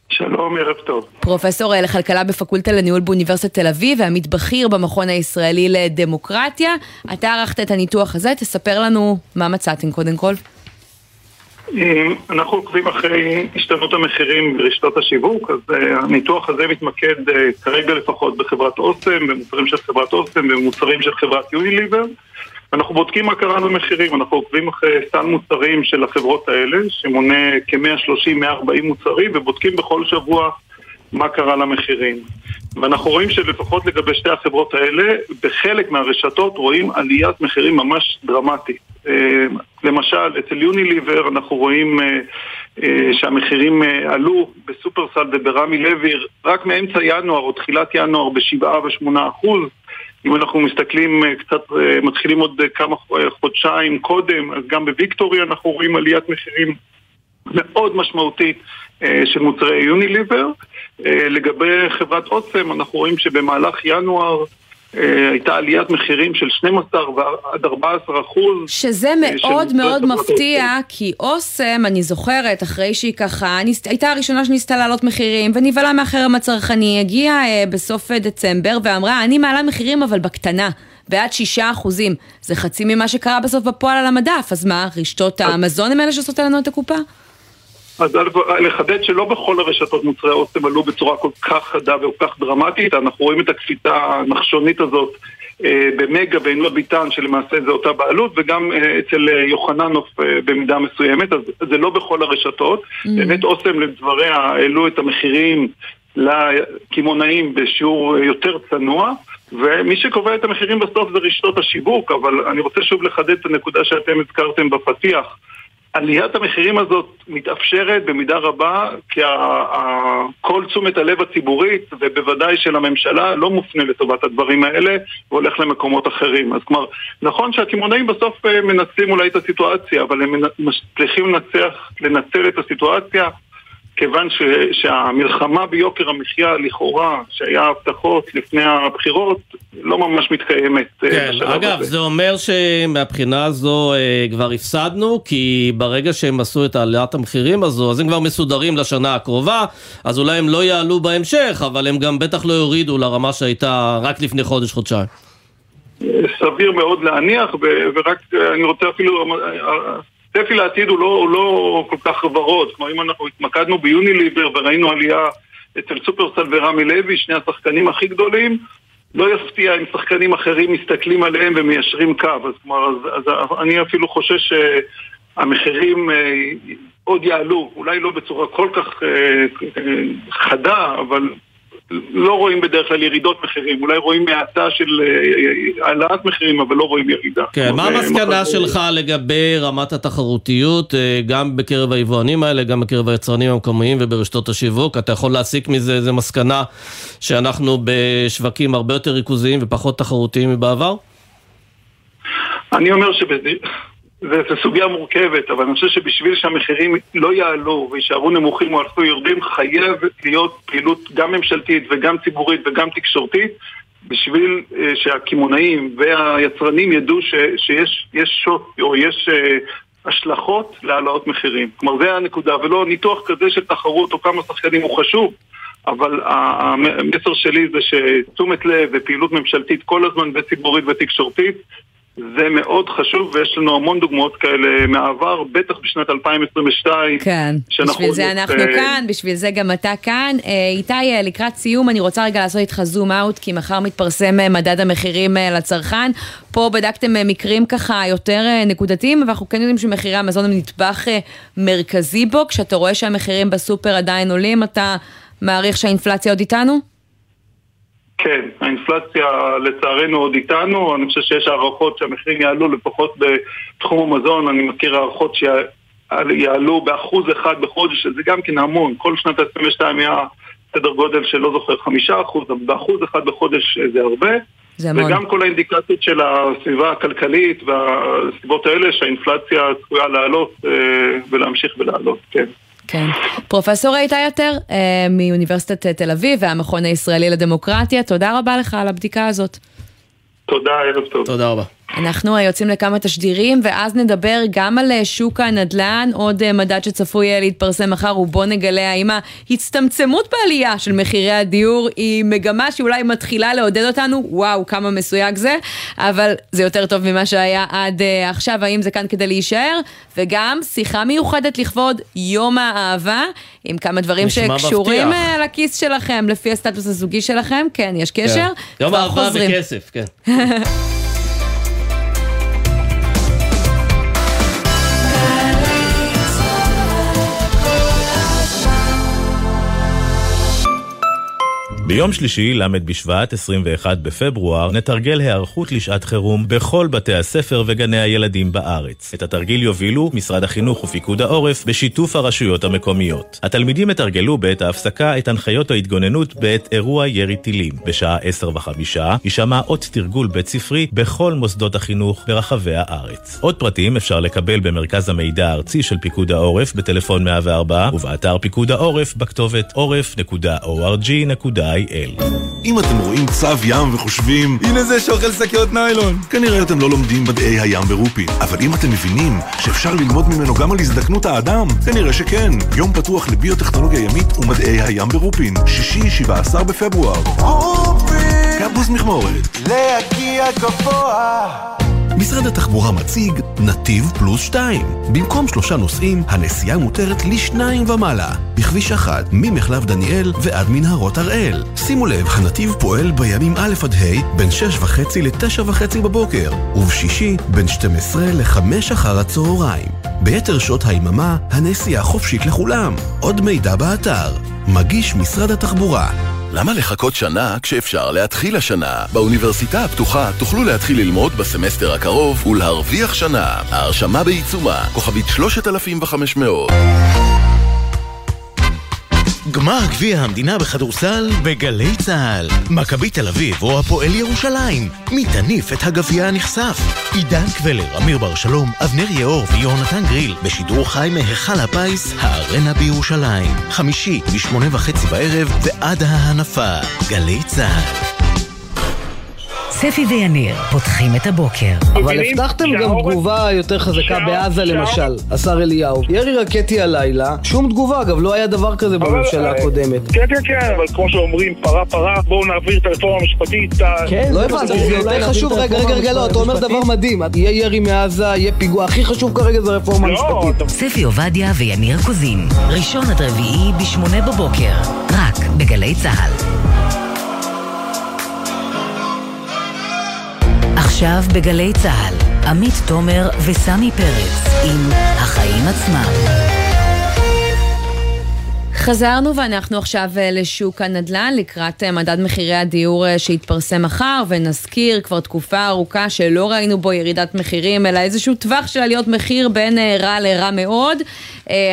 שלום, ערב טוב. פרופסור אה, לכלכלה בפקולטה לניהול באוניברסיטת תל אביב ועמית בכיר במכון הישראלי לדמוקרטיה. אתה ערכת את הניתוח הזה, תספר לנו מה מצאתם קודם כל. אנחנו עוקבים אחרי השתנות המחירים ברשתות השיווק, אז uh, הניתוח הזה מתמקד uh, כרגע לפחות בחברת אוסם, במוצרים של חברת אוסם, במוצרים של חברת יוניליבר. אנחנו בודקים מה קרה במחירים, אנחנו עוקבים אחרי סל מוצרים של החברות האלה, שמונה כ-130-140 מוצרים, ובודקים בכל שבוע מה קרה למחירים. ואנחנו רואים שלפחות לגבי שתי החברות האלה, בחלק מהרשתות רואים עליית מחירים ממש דרמטית. אה, למשל, אצל יוניליבר אנחנו רואים אה, אה, שהמחירים עלו בסופרסל וברמי לוי רק מאמצע ינואר או תחילת ינואר ב-7 ו-8 אחוז. אם אנחנו מסתכלים קצת, מתחילים עוד כמה חודשיים קודם, אז גם בוויקטורי אנחנו רואים עליית מחירים מאוד משמעותית של מוצרי יוניליבר. לגבי חברת אוסם, אנחנו רואים שבמהלך ינואר אה, הייתה עליית מחירים של 12 עד 14 אחוז. שזה אה, מאוד מאוד מפתיע, כי אוסם, אני זוכרת, אחרי שהיא ככה, הייתה הראשונה שניסתה להעלות מחירים, ונבהלה מהחרם הצרכני, הגיעה אה, בסוף דצמבר ואמרה, אני מעלה מחירים אבל בקטנה. בעד שישה אחוזים. זה חצי ממה שקרה בסוף בפועל על המדף, אז מה, רשתות המזון הם אלה שעושות עלינו את הקופה? אז לחדד שלא בכל הרשתות מוצרי אוסם עלו בצורה כל כך חדה וכל כך דרמטית, אנחנו רואים את הקפיצה הנחשונית הזאת אה, במגה ועינוי ביטן שלמעשה זה אותה בעלות וגם אה, אצל אה, יוחננוף במידה מסוימת, אז זה לא בכל הרשתות. Mm. באמת אוסם לדבריה העלו את המחירים לקמעונאים בשיעור יותר צנוע. ומי שקובע את המחירים בסוף זה רשתות השיווק, אבל אני רוצה שוב לחדד את הנקודה שאתם הזכרתם בפתיח. עליית המחירים הזאת מתאפשרת במידה רבה כי כל תשומת הלב הציבורית ובוודאי של הממשלה לא מופנה לטובת הדברים האלה והולך למקומות אחרים. אז כלומר, נכון שהקמעונאים בסוף אה, מנצלים אולי את הסיטואציה, אבל הם מצליחים לנצח, לנצל את הסיטואציה כיוון ש, שהמלחמה ביוקר המחיה לכאורה, שהיה הבטחות לפני הבחירות, לא ממש מתקיימת. אה, כן, אגב, הזה. זה אומר שמבחינה הזו אה, כבר הפסדנו, כי ברגע שהם עשו את העליית המחירים הזו, אז הם כבר מסודרים לשנה הקרובה, אז אולי הם לא יעלו בהמשך, אבל הם גם בטח לא יורידו לרמה שהייתה רק לפני חודש-חודשיים. סביר מאוד להניח, ורק אני רוצה אפילו הצפי לעתיד הוא לא, הוא לא כל כך ורוד. כלומר, אם אנחנו התמקדנו ביוניליבר וראינו עלייה אצל סופרסל ורמי לוי, שני השחקנים הכי גדולים, לא יפתיע אם שחקנים אחרים מסתכלים עליהם ומיישרים קו. אז כלומר, אז, אז אני אפילו חושש שהמחירים אה, עוד יעלו, אולי לא בצורה כל כך אה, אה, חדה, אבל לא רואים בדרך כלל ירידות מחירים, אולי רואים האטה של אה, העלאת מחירים, אבל לא רואים ירידה. כן, מה המסקנה שלך לגבי רמת התחרותיות, אה, גם בקרב היבואנים האלה, גם בקרב היצרנים המקומיים וברשתות השיווק? אתה יכול להסיק מזה איזה מסקנה שאנחנו בשווקים הרבה יותר ריכוזיים ופחות תחרותיים מבעבר? אני אומר זו סוגיה מורכבת, אבל אני חושב שבשביל שהמחירים לא יעלו ויישארו נמוכים או אפילו יורדים, חייב להיות פעילות גם ממשלתית וגם ציבורית וגם תקשורתית, בשביל uh, שהקמעונאים והיצרנים ידעו ש, שיש יש שוט או יש uh, השלכות להעלאות מחירים. כלומר, זה הנקודה, ולא ניתוח כזה של תחרות או כמה שחקנים הוא חשוב. אבל המסר שלי זה שתשומת לב ופעילות ממשלתית כל הזמן וציבורית ותקשורתית זה מאוד חשוב, ויש לנו המון דוגמאות כאלה מהעבר, בטח בשנת 2022. כן, בשביל זה אנחנו uh... כאן, בשביל זה גם אתה כאן. Uh, איתי, uh, לקראת סיום, אני רוצה רגע לעשות איתך זום אאוט, כי מחר מתפרסם מדד המחירים לצרכן. פה בדקתם מקרים ככה יותר נקודתיים, ואנחנו כן יודעים שמחירי המזון הם נדבך מרכזי בו. כשאתה רואה שהמחירים בסופר עדיין עולים, אתה מעריך שהאינפלציה עוד איתנו? כן, האינפלציה לצערנו עוד איתנו, אני חושב שיש הערכות שהמחירים יעלו לפחות בתחום המזון, אני מכיר הערכות שיעלו באחוז אחד בחודש, שזה גם כן המון, כל שנת 22 היה סדר גודל של לא זוכר חמישה אחוז, אבל באחוז אחד בחודש זה הרבה. זה המון. וגם כל האינדיקציות של הסביבה הכלכלית והסיבות האלה שהאינפלציה צפויה לעלות אה, ולהמשיך ולעלות, כן. כן. פרופסור איתי יותר אה, מאוניברסיטת תל אביב והמכון הישראלי לדמוקרטיה, תודה רבה לך על הבדיקה הזאת. תודה, ערב טוב. תודה רבה. אנחנו יוצאים לכמה תשדירים, ואז נדבר גם על אה, שוק הנדל"ן, עוד אה, מדד שצפוי אה, להתפרסם מחר, ובוא נגלה האם ההצטמצמות בעלייה של מחירי הדיור היא מגמה שאולי מתחילה לעודד אותנו, וואו, כמה מסויג זה, אבל זה יותר טוב ממה שהיה עד uh, עכשיו, האם זה כאן כדי להישאר, וגם שיחה מיוחדת לכבוד יום האהבה, עם כמה דברים שקשורים מבטיח. לכיס שלכם, לפי הסטטוס הזוגי שלכם, כן, יש קשר, כן. יום האהבה. בכסף, כן. ביום שלישי, ל' בשבט, 21 בפברואר, נתרגל היערכות לשעת חירום בכל בתי הספר וגני הילדים בארץ. את התרגיל יובילו משרד החינוך ופיקוד העורף בשיתוף הרשויות המקומיות. התלמידים יתרגלו בעת ההפסקה את הנחיות ההתגוננות בעת אירוע ירי טילים. בשעה 10 וחמישה יישמע אות תרגול בית ספרי בכל מוסדות החינוך ברחבי הארץ. עוד פרטים אפשר לקבל במרכז המידע הארצי של פיקוד העורף בטלפון 104 ובאתר פיקוד העורף בכתובת עורף.org.il. אם אתם רואים צב ים וחושבים, הנה זה שאוכל שקיות ניילון, כנראה אתם לא לומדים מדעי הים ברופין. אבל אם אתם מבינים שאפשר ללמוד ממנו גם על הזדקנות האדם, כנראה שכן. יום פתוח לביוטכנולוגיה ימית ומדעי הים ברופין, שישי, 17 בפברואר. רופין! קמפוס מכמורת. להגיע גבוה משרד התחבורה מציג נתיב פלוס 2. במקום שלושה נוסעים, הנסיעה מותרת לשניים ומעלה. בכביש אחת, ממחלף דניאל ועד מנהרות הראל. שימו לב, הנתיב פועל בימים א' עד ה' בין שש וחצי לתשע וחצי בבוקר, ובשישי בין 12 ל-5 אחר הצהריים. ביתר שעות היממה, הנסיעה חופשית לכולם. עוד מידע באתר. מגיש משרד התחבורה. למה לחכות שנה כשאפשר להתחיל השנה? באוניברסיטה הפתוחה תוכלו להתחיל ללמוד בסמסטר הקרוב ולהרוויח שנה. ההרשמה בעיצומה, כוכבית 3500. גמר גביע המדינה בכדורסל בגלי צה"ל. מכבי תל אביב או הפועל ירושלים. מי תניף את הגביע הנכסף? עידן קבלר, אמיר בר שלום, אבנר יאור ויונתן גריל בשידור חי מהיכל הפיס, הארנה בירושלים. חמישי, משמונה וחצי בערב ועד ההנפה. גלי צה"ל. ספי ויניר פותחים את הבוקר. אבל הבטחתם גם תגובה יותר חזקה בעזה למשל, השר אליהו. ירי רקטי הלילה, שום תגובה, אגב, לא היה דבר כזה בממשלה הקודמת. כן, כן, כן, אבל כמו שאומרים, פרה פרה, בואו נעביר את הרפורמה המשפטית. כן, לא הבנתי, זה יותר חשוב, רגע, רגע, רגע, לא, אתה אומר דבר מדהים, יהיה ירי מעזה, יהיה פיגוע, הכי חשוב כרגע זה רפורמה משפטית. ספי עובדיה ויניר קוזין, ראשון עד רביעי בשמונה בבוקר, רק בגלי צה"ל. עכשיו בגלי צה"ל, עמית תומר וסמי פרץ עם החיים עצמם. חזרנו ואנחנו עכשיו אה, לשוק הנדל"ן לקראת אה, מדד מחירי הדיור אה, שהתפרסם מחר ונזכיר כבר תקופה ארוכה שלא ראינו בו ירידת מחירים אלא איזשהו טווח של עליות מחיר בין רע לרע מאוד.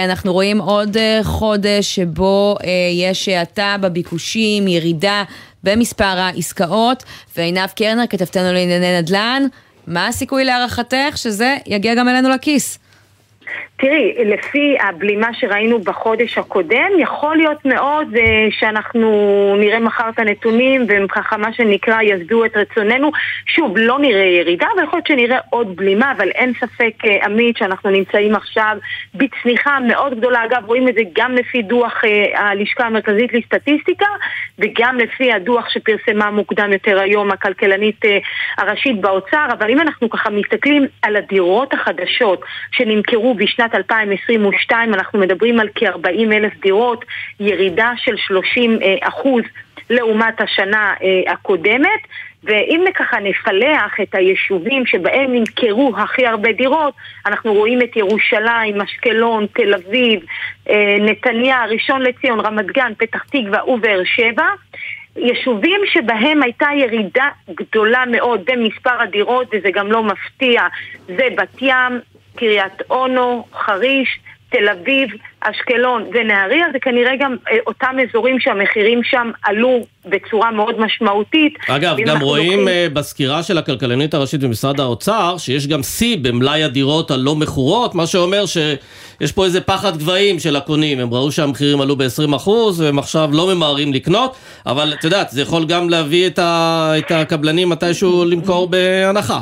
אנחנו רואים עוד חודש שבו יש האטה בביקושים, ירידה במספר העסקאות ועינב קרנר כתבתנו לענייני נדל"ן, מה הסיכוי להערכתך שזה יגיע גם אלינו לכיס? תראי, לפי הבלימה שראינו בחודש הקודם, יכול להיות מאוד uh, שאנחנו נראה מחר את הנתונים והם ככה מה שנקרא יסדו את רצוננו. שוב, לא נראה ירידה, אבל יכול להיות שנראה עוד בלימה, אבל אין ספק, uh, עמית, שאנחנו נמצאים עכשיו בצניחה מאוד גדולה. אגב, רואים את זה גם לפי דוח uh, הלשכה המרכזית לסטטיסטיקה וגם לפי הדוח שפרסמה מוקדם יותר היום הכלכלנית uh, הראשית באוצר, אבל אם אנחנו ככה מסתכלים על הדירות החדשות שנמכרו בשנת 2022 אנחנו מדברים על כ-40 אלף דירות, ירידה של 30 אחוז לעומת השנה הקודמת ואם ככה נפלח את היישובים שבהם נמכרו הכי הרבה דירות, אנחנו רואים את ירושלים, אשקלון, תל אביב, נתניה, ראשון לציון, רמת גן, פתח תקווה ובאר שבע. יישובים שבהם הייתה ירידה גדולה מאוד במספר הדירות, וזה גם לא מפתיע, זה בת ים, קריית אונו, חריש, תל אביב, אשקלון ונהריה, זה כנראה גם אה, אותם אזורים שהמחירים שם עלו בצורה מאוד משמעותית. אגב, גם רואים לוקחים- אה, בסקירה של הכלכלנית הראשית במשרד האוצר, שיש גם שיא במלאי הדירות הלא מכורות, מה שאומר שיש פה איזה פחד גבהים של הקונים, הם ראו שהמחירים עלו ב-20% והם עכשיו לא ממהרים לקנות, אבל את יודעת, זה יכול גם להביא את, ה... את הקבלנים מתישהו למכור בהנחה.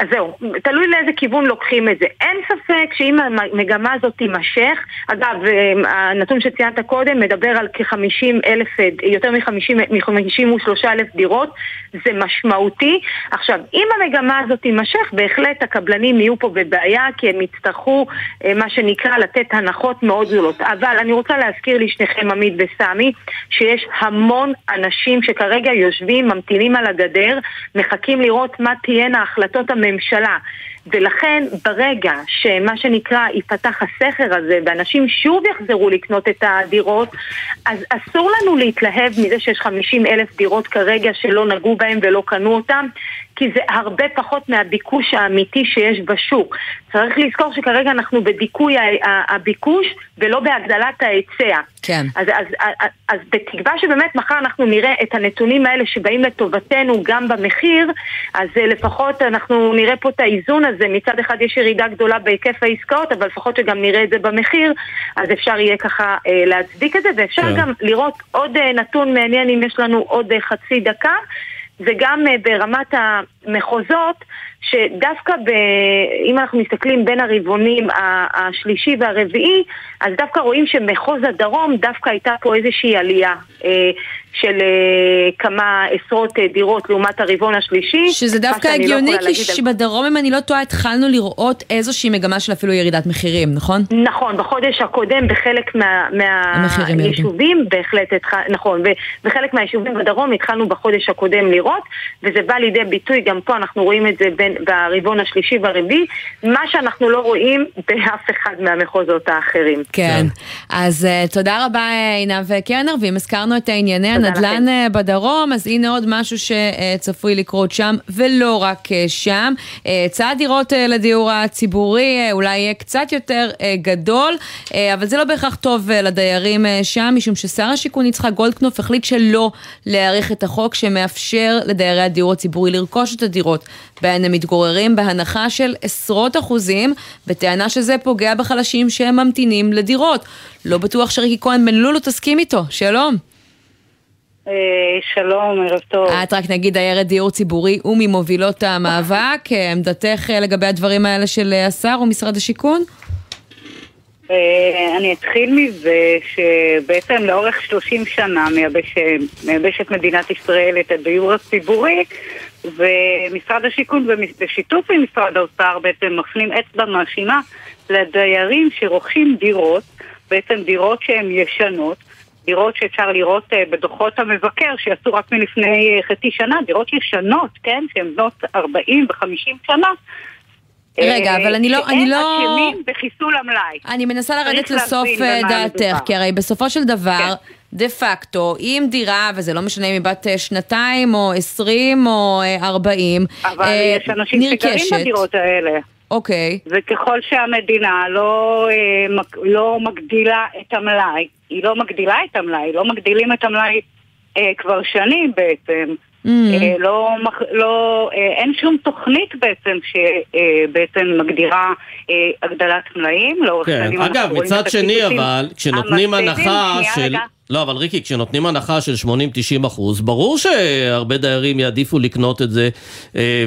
אז זהו, תלוי לאיזה כיוון לוקחים את זה. אין ספק שאם המגמה הזאת תימשך, אגב, אה, הנתון שציינת קודם מדבר על כ-50 אלף, אה, יותר מ-53 אלף דירות, זה משמעותי. עכשיו, אם המגמה הזאת תימשך, בהחלט הקבלנים יהיו פה בבעיה, כי הם יצטרכו, אה, מה שנקרא, לתת הנחות מאוד גדולות. אבל אני רוצה להזכיר לשניכם, עמית וסמי, שיש המון אנשים שכרגע יושבים, ממתינים על הגדר, מחכים לראות מה תהיינה החלטות הממשלה. ולכן ברגע שמה שנקרא ייפתח הסכר הזה ואנשים שוב יחזרו לקנות את הדירות אז אסור לנו להתלהב מזה שיש 50 אלף דירות כרגע שלא נגעו בהם ולא קנו אותם כי זה הרבה פחות מהביקוש האמיתי שיש בשוק. צריך לזכור שכרגע אנחנו בדיכוי הביקוש ולא בהגדלת ההיצע. כן. אז, אז, אז, אז בתקווה שבאמת מחר אנחנו נראה את הנתונים האלה שבאים לטובתנו גם במחיר, אז אה, לפחות אנחנו נראה פה את האיזון הזה. מצד אחד יש ירידה גדולה בהיקף העסקאות, אבל לפחות שגם נראה את זה במחיר, אז אפשר יהיה ככה אה, להצדיק את זה, ואפשר כן. גם לראות עוד אה, נתון מעניין אם יש לנו עוד אה, חצי דקה. וגם אה, ברמת המחוזות, שדווקא ב... אם אנחנו מסתכלים בין הרבעונים השלישי והרביעי, אז דווקא רואים שמחוז הדרום דווקא הייתה פה איזושהי עלייה אה, של אה, כמה עשרות אה, דירות לעומת הרבעון השלישי. שזה מה דווקא לא הגיוני, יכולה כי שבדרום, אם אני לא טועה, התחלנו לראות איזושהי מגמה של אפילו ירידת מחירים, נכון? נכון, בחודש הקודם בחלק מה. מהיישובים, בהחלט, התח... נכון, בחלק מהיישובים בדרום התחלנו בחודש הקודם לראות, וזה בא לידי ביטוי, גם פה אנחנו רואים את זה בין, ברבעון השלישי והרביעי, מה שאנחנו לא רואים באף אחד מהמחוזות האחרים. כן. אז uh, תודה רבה אה, עינב קרנר, ואם הזכרנו את ענייני הנדל"ן uh, בדרום, אז הנה עוד משהו שצפוי לקרות שם, ולא רק שם. היצע דירות לדיור הציבורי אולי יהיה קצת יותר גדול, אבל זה לא בהכרח טוב לדיירים שם, משום ששר השיכון יצחק גולדקנופ החליט שלא להאריך את החוק שמאפשר לדיירי הדיור הציבורי לרכוש את הדירות בהן הם מתגוררים בהנחה של עשרות אחוזים, בטענה שזה פוגע בחלשים שהם ממתינים לדירות. לא בטוח שריקי כהן בן לולו תסכים איתו. שלום. אה, שלום, ערב טוב. את רק נגיד דיירת דיור ציבורי וממובילות המאבק, אה, עמדתך אה, לגבי הדברים האלה של השר או משרד השיכון? אני אתחיל מזה שבעצם לאורך 30 שנה מייבש, מייבשת מדינת ישראל את הדיור הציבורי ומשרד השיכון בשיתוף עם משרד האוצר בעצם מפנים אצבע מאשימה לדיירים שרוכשים דירות, בעצם דירות שהן ישנות, דירות שאפשר לראות אה, בדוחות המבקר שיצאו רק מלפני אה, חצי שנה, דירות ישנות, כן, שהן בנות 40 ו-50 שנה. רגע, אה, אבל אני לא- אני לא- שהם אשמים בחיסול המלאי. אני מנסה לרדת לסוף דעתך. כי הרי בסופו של דבר, כן. דה פקטו, אם דירה, וזה לא משנה אם היא בת אה, שנתיים או עשרים או אה, ארבעים, אבל אה, יש אנשים שגרים נרכשת. בדירות האלה. אוקיי. וככל שהמדינה לא, לא מגדילה את המלאי, היא לא מגדילה את המלאי, לא מגדילים את המלאי אה, כבר שנים בעצם. Mm. אה, לא, לא, אה, אין שום תוכנית בעצם שבעצם מגדירה אה, הגדלת מלאים לאורך כן, שנים. אגב, מצד שני אבל, כשנותנים. הנחה של... רגע. לא, אבל ריקי, כשנותנים הנחה של 80-90 אחוז, ברור שהרבה דיירים יעדיפו לקנות את זה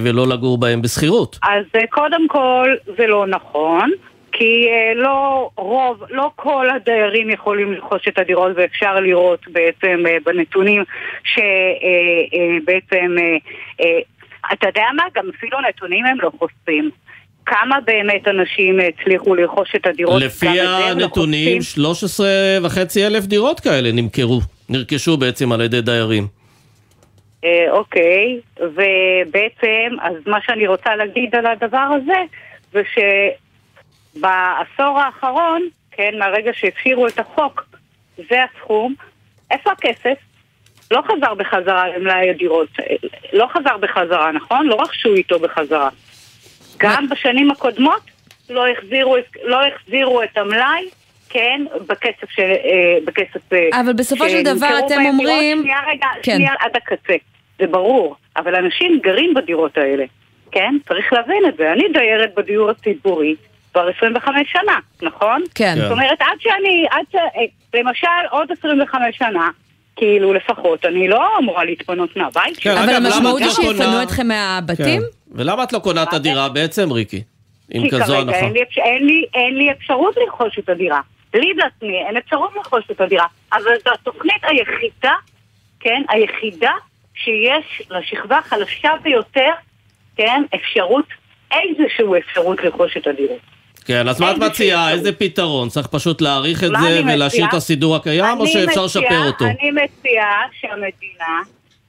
ולא לגור בהם בשכירות. אז קודם כל זה לא נכון, כי אה, לא רוב, לא כל הדיירים יכולים לרכוש את הדירות ואפשר לראות בעצם אה, בנתונים שבעצם, אתה יודע מה? גם אפילו נתונים הם לא חושפים. כמה באמת אנשים הצליחו לרכוש את הדירות? לפי לא הנתונים, חושפים. 13 וחצי אלף דירות כאלה נמכרו, נרכשו בעצם על ידי דיירים. אה, אוקיי, ובעצם, אז מה שאני רוצה להגיד על הדבר הזה, זה שבעשור האחרון, כן, מהרגע שהפשירו את החוק, זה הסכום, איפה הכסף? לא חזר בחזרה למלאי הדירות, לא חזר בחזרה, נכון? לא רכשו איתו בחזרה. גם בשנים הקודמות לא החזירו, לא החזירו את המלאי, כן, בכסף ש... אה, בכסף... אה, אבל בסופו של דבר אתם אומרים... שנייה רגע, כן. שנייה עד הקצה. זה ברור, אבל אנשים גרים בדירות האלה, כן? צריך להבין את זה. אני דיירת בדיור הציבורי כבר 25 שנה, נכון? כן. זאת אומרת, עד שאני, עד ש... אה, למשל, עוד 25 שנה, כאילו לפחות, אני לא אמורה להתפנות מהבית כן, שלי. אבל המשמעות את היא לא שיפנו קונה- אתכם מהבתים? כן. ולמה את לא קונה את הדירה בעצם, ריקי? עם כי כזו כרגע הנחה. אין לי, אין, לי, אין לי אפשרות לרכוש את הדירה. לי בעצמי אין אפשרות לרכוש את הדירה. אבל זו התוכנית היחידה, כן, היחידה שיש לשכבה החלשה ביותר, כן, אפשרות, איזושהי אפשרות לרכוש את הדירות. כן, אז מה את מציעה? איזה פתרון? צריך פשוט להאריך את זה ולהשאיר? את הסידור הקיים, או שאפשר לשפר אותו? אני מציעה שהמדינה,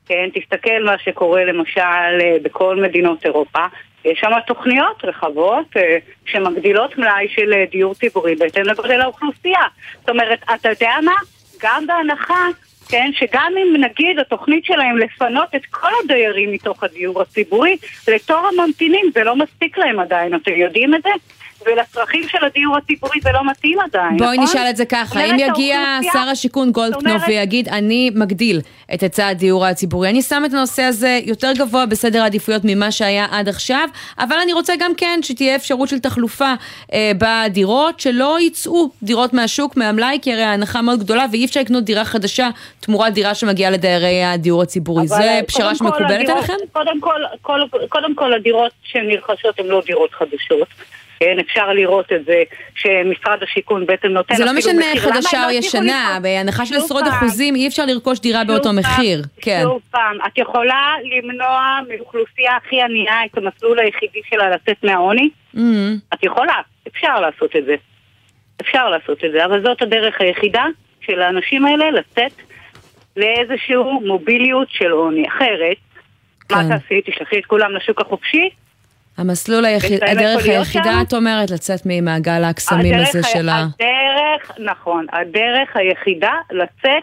כן, תסתכל מה שקורה למשל אה, בכל מדינות אירופה. יש שם תוכניות רחבות אה, שמגדילות מלאי של אה, דיור ציבורי בהתאם לגודל האוכלוסייה. זאת אומרת, אתה יודע מה? גם בהנחה, כן, שגם אם נגיד התוכנית שלהם לפנות את כל הדיירים מתוך הדיור הציבורי לתור הממתינים, זה לא מספיק להם עדיין, אתם יודעים את זה? ולצרכים של הדיור הציבורי זה לא מתאים עדיין, בואי נכון? נשאל את זה ככה, אם יגיע שר השיכון גולדקנופ ויגיד, אני מגדיל את היצע הדיור הציבורי, אני שם את הנושא הזה יותר גבוה בסדר העדיפויות ממה שהיה עד עכשיו, אבל אני רוצה גם כן שתהיה אפשרות של תחלופה אה, בדירות, שלא יצאו דירות מהשוק, מהמלאי, כי הרי ההנחה מאוד גדולה ואי אפשר לקנות דירה חדשה תמורת דירה שמגיעה לדיירי הדיור הציבורי. זו אה, פשרה שמקובלת עליכם? קודם כל, כל, קודם כל הדירות שנרכשות הן לא דירות חדשות. כן, אפשר לראות את זה שמשרד השיכון בעצם נותן זה לא משנה חדשה או לא ישנה? בהנחה של עשרות אחוזים אי אפשר לרכוש דירה באותו מחיר. כן. שוב פעם, את יכולה למנוע מאוכלוסייה הכי ענייה את המסלול היחידי שלה לצאת מהעוני? את יכולה, אפשר לעשות את זה. אפשר לעשות את זה, אבל זאת הדרך היחידה של האנשים האלה לצאת לאיזשהו מוביליות של עוני. אחרת, מה כן. תעשי? תשלחי את כולם לשוק החופשי? המסלול היחיד, הדרך היחידה, שם? את אומרת, לצאת ממעגל הקסמים הדרך הזה ה- של ה... הדרך, נכון, הדרך היחידה לצאת,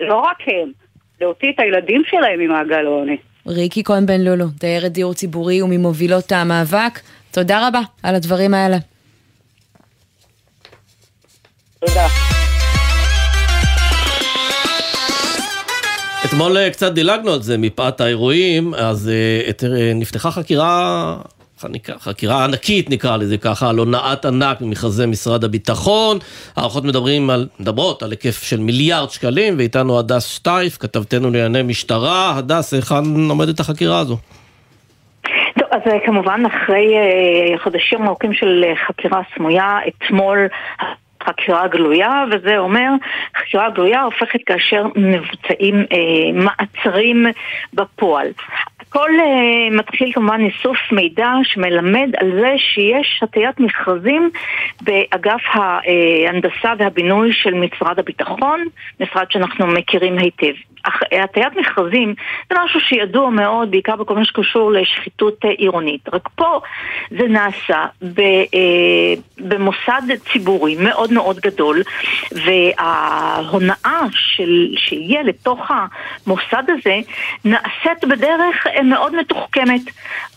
לא רק הם, להוציא את הילדים שלהם ממעגל העוני. ריקי כהן בן לולו, דיירת דיור ציבורי וממובילות המאבק, תודה רבה על הדברים האלה. תודה. אתמול אה, קצת דילגנו על זה מפאת האירועים, אז אה, אה, נפתחה חקירה, חקירה ענקית נקרא לזה ככה, על הונאת ענק במכרזי משרד הביטחון. הערכות מדברים על, מדברות על היקף של מיליארד שקלים, ואיתנו הדס שטייף, כתבתנו לענייני משטרה. הדס, היכן עומדת החקירה הזו? טוב, אז אה, כמובן אחרי אה, חודשים ארוכים של אה, חקירה סמויה, אתמול חקירה גלויה, וזה אומר, חקירה גלויה הופכת כאשר מבוצעים אה, מעצרים בפועל. הכל אה, מתחיל כמובן איסוף מידע שמלמד על זה שיש הטיית מכרזים באגף ההנדסה והבינוי של משרד הביטחון, משרד שאנחנו מכירים היטב. אך- הטיית מכרזים זה משהו שידוע מאוד, בעיקר בכל מה שקשור לשחיתות אה, עירונית. רק פה זה נעשה ב, אה, במוסד ציבורי מאוד מאוד גדול, וההונאה של, שיהיה לתוך המוסד הזה נעשית בדרך אה, מאוד מתוחכמת.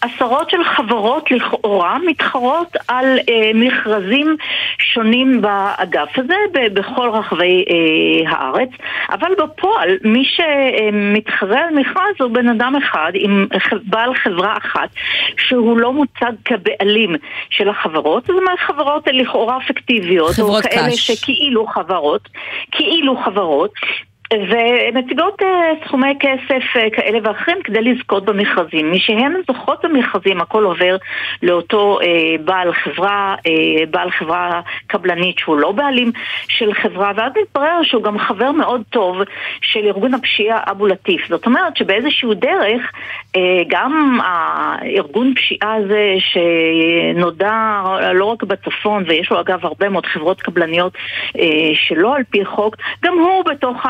עשרות של חברות לכאורה מתחרות על אה, מכרזים שונים באגף הזה בכל רחבי אה, הארץ, אבל בפועל מי שמתחרה על מכרז הוא בן אדם אחד עם בעל חברה אחת שהוא לא מוצג כבעלים של החברות, זאת אומרת חברות לכאורה פיקטיביות, חברות או כאלה קש. שכאילו חברות, כאילו חברות. ומציגות אה, סכומי כסף אה, כאלה ואחרים כדי לזכות במכרזים. משהן זוכות במכרזים, הכל עובר לאותו אה, בעל חברה, בעל חברה קבלנית שהוא לא בעלים של חברה, ואז מתברר שהוא גם חבר מאוד טוב של ארגון הפשיעה אבו לטיף. זאת אומרת שבאיזשהו דרך, גם הארגון פשיעה הזה שנודע לא רק בצפון, ויש לו אגב הרבה מאוד חברות קבלניות שלא על פי חוק, גם הוא בתוך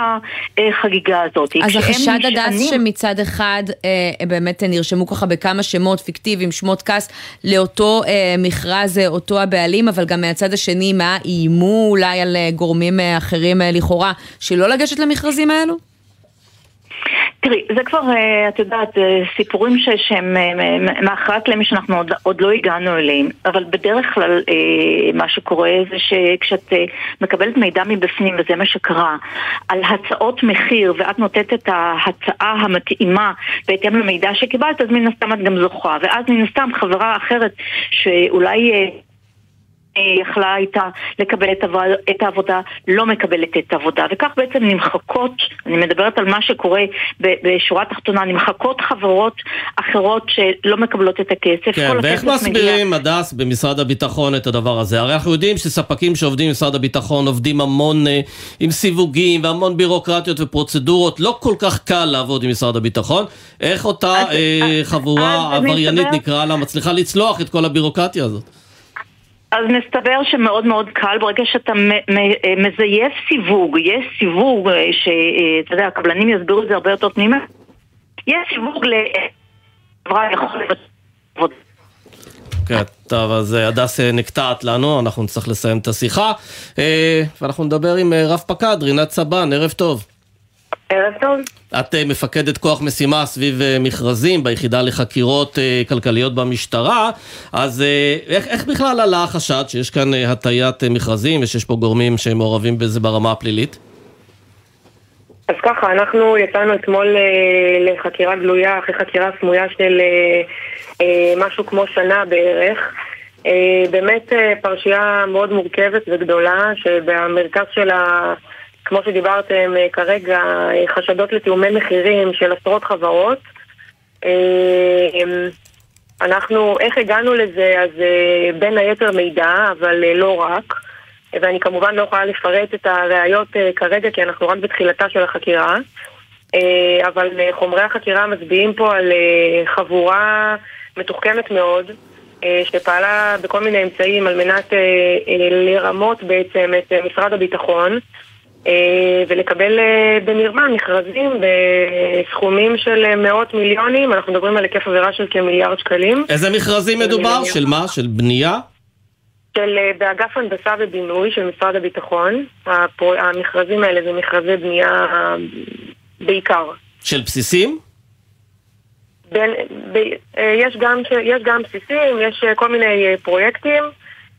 החגיגה הזאת. אז החשד הדס נשענים- שמצד אחד אה, באמת נרשמו ככה בכמה שמות פיקטיביים, שמות כס, לאותו אה, מכרז, אה, אותו הבעלים, אבל גם מהצד השני, מה, איימו אולי על אה, גורמים אה, אחרים אה, לכאורה, שלא לגשת למכרזים האלו? תראי, זה כבר, אה, את יודעת, אה, סיפורים ש, שהם אה, מאחורי הקלעים שאנחנו עוד, עוד לא הגענו אליהם, אבל בדרך כלל מה שקורה זה שכשאת מקבלת מידע מבפנים, וזה מה שקרה, על הצעות מחיר, ואת נותנת את ההצעה המתאימה בהתאם למידע שקיבלת, אז מן הסתם את גם זוכה, ואז מן הסתם חברה אחרת שאולי... יכלה הייתה לקבל את, העבודה, את העבודה, לא מקבלת את העבודה. וכך בעצם נמחקות, אני מדברת על מה שקורה בשורה התחתונה, נמחקות חברות אחרות שלא מקבלות את הכסף. כן, ואיך מסבירים, הדס. במשרד הביטחון את הדבר הזה? הרי אנחנו יודעים שספקים שעובדים במשרד הביטחון עובדים המון אה, עם סיווגים והמון בירוקרטיות ופרוצדורות, לא כל כך קל לעבוד עם משרד הביטחון. איך אותה אז, אה, חבורה עבריינית, נקרא לה, מצליחה לצלוח את כל הבירוקרטיה הזאת? אז מסתבר שמאוד מאוד קל ברגע שאתה מזייף סיווג, יש סיווג אה, שאתה יודע, הקבלנים יסבירו את זה הרבה יותר פנימה, יש סיווג לחברה יכולת כן, טוב, אז אה, הדס אה, נקטעת לנו, אנחנו נצטרך לסיים את השיחה, ואנחנו נדבר עם רב פקד, רינת סבן, ערב טוב. ערב טוב. את אה, מפקדת כוח משימה סביב אה, מכרזים ביחידה לחקירות אה, כלכליות במשטרה, אז איך, איך בכלל עלה החשד שיש כאן הטיית מכרזים ושיש פה גורמים שמעורבים בזה ברמה הפלילית? אז ככה, אנחנו יצאנו אתמול לחקירה גלויה אחרי חקירה סמויה של משהו כמו שנה בערך. באמת פרשייה מאוד מורכבת וגדולה, שבמרכז של ה... כמו שדיברתם אה, כרגע, אה, חשדות לתיאומי מחירים של עשרות חברות. אה, אנחנו, איך הגענו לזה? אז בין היתר מידע, אבל לא רק. ואני כמובן לא יכולה לפרט את הראיות כרגע, כי אנחנו רק בתחילתה של החקירה. אבל חומרי החקירה מצביעים פה על חבורה מתוחכמת מאוד, שפעלה בכל מיני אמצעים על מנת לרמות בעצם את משרד הביטחון. אה, ולקבל אה, במרמה מכרזים בסכומים של מאות מיליונים, אנחנו מדברים על היקף עבירה של כמיליארד שקלים. איזה מכרזים מדובר? של מה? של בנייה? של אה, באגף הנדסה ובינוי של משרד הביטחון. המכרזים האלה זה מכרזי בנייה בעיקר. של בסיסים? בין, ב, יש, גם, יש גם בסיסים, יש כל מיני פרויקטים.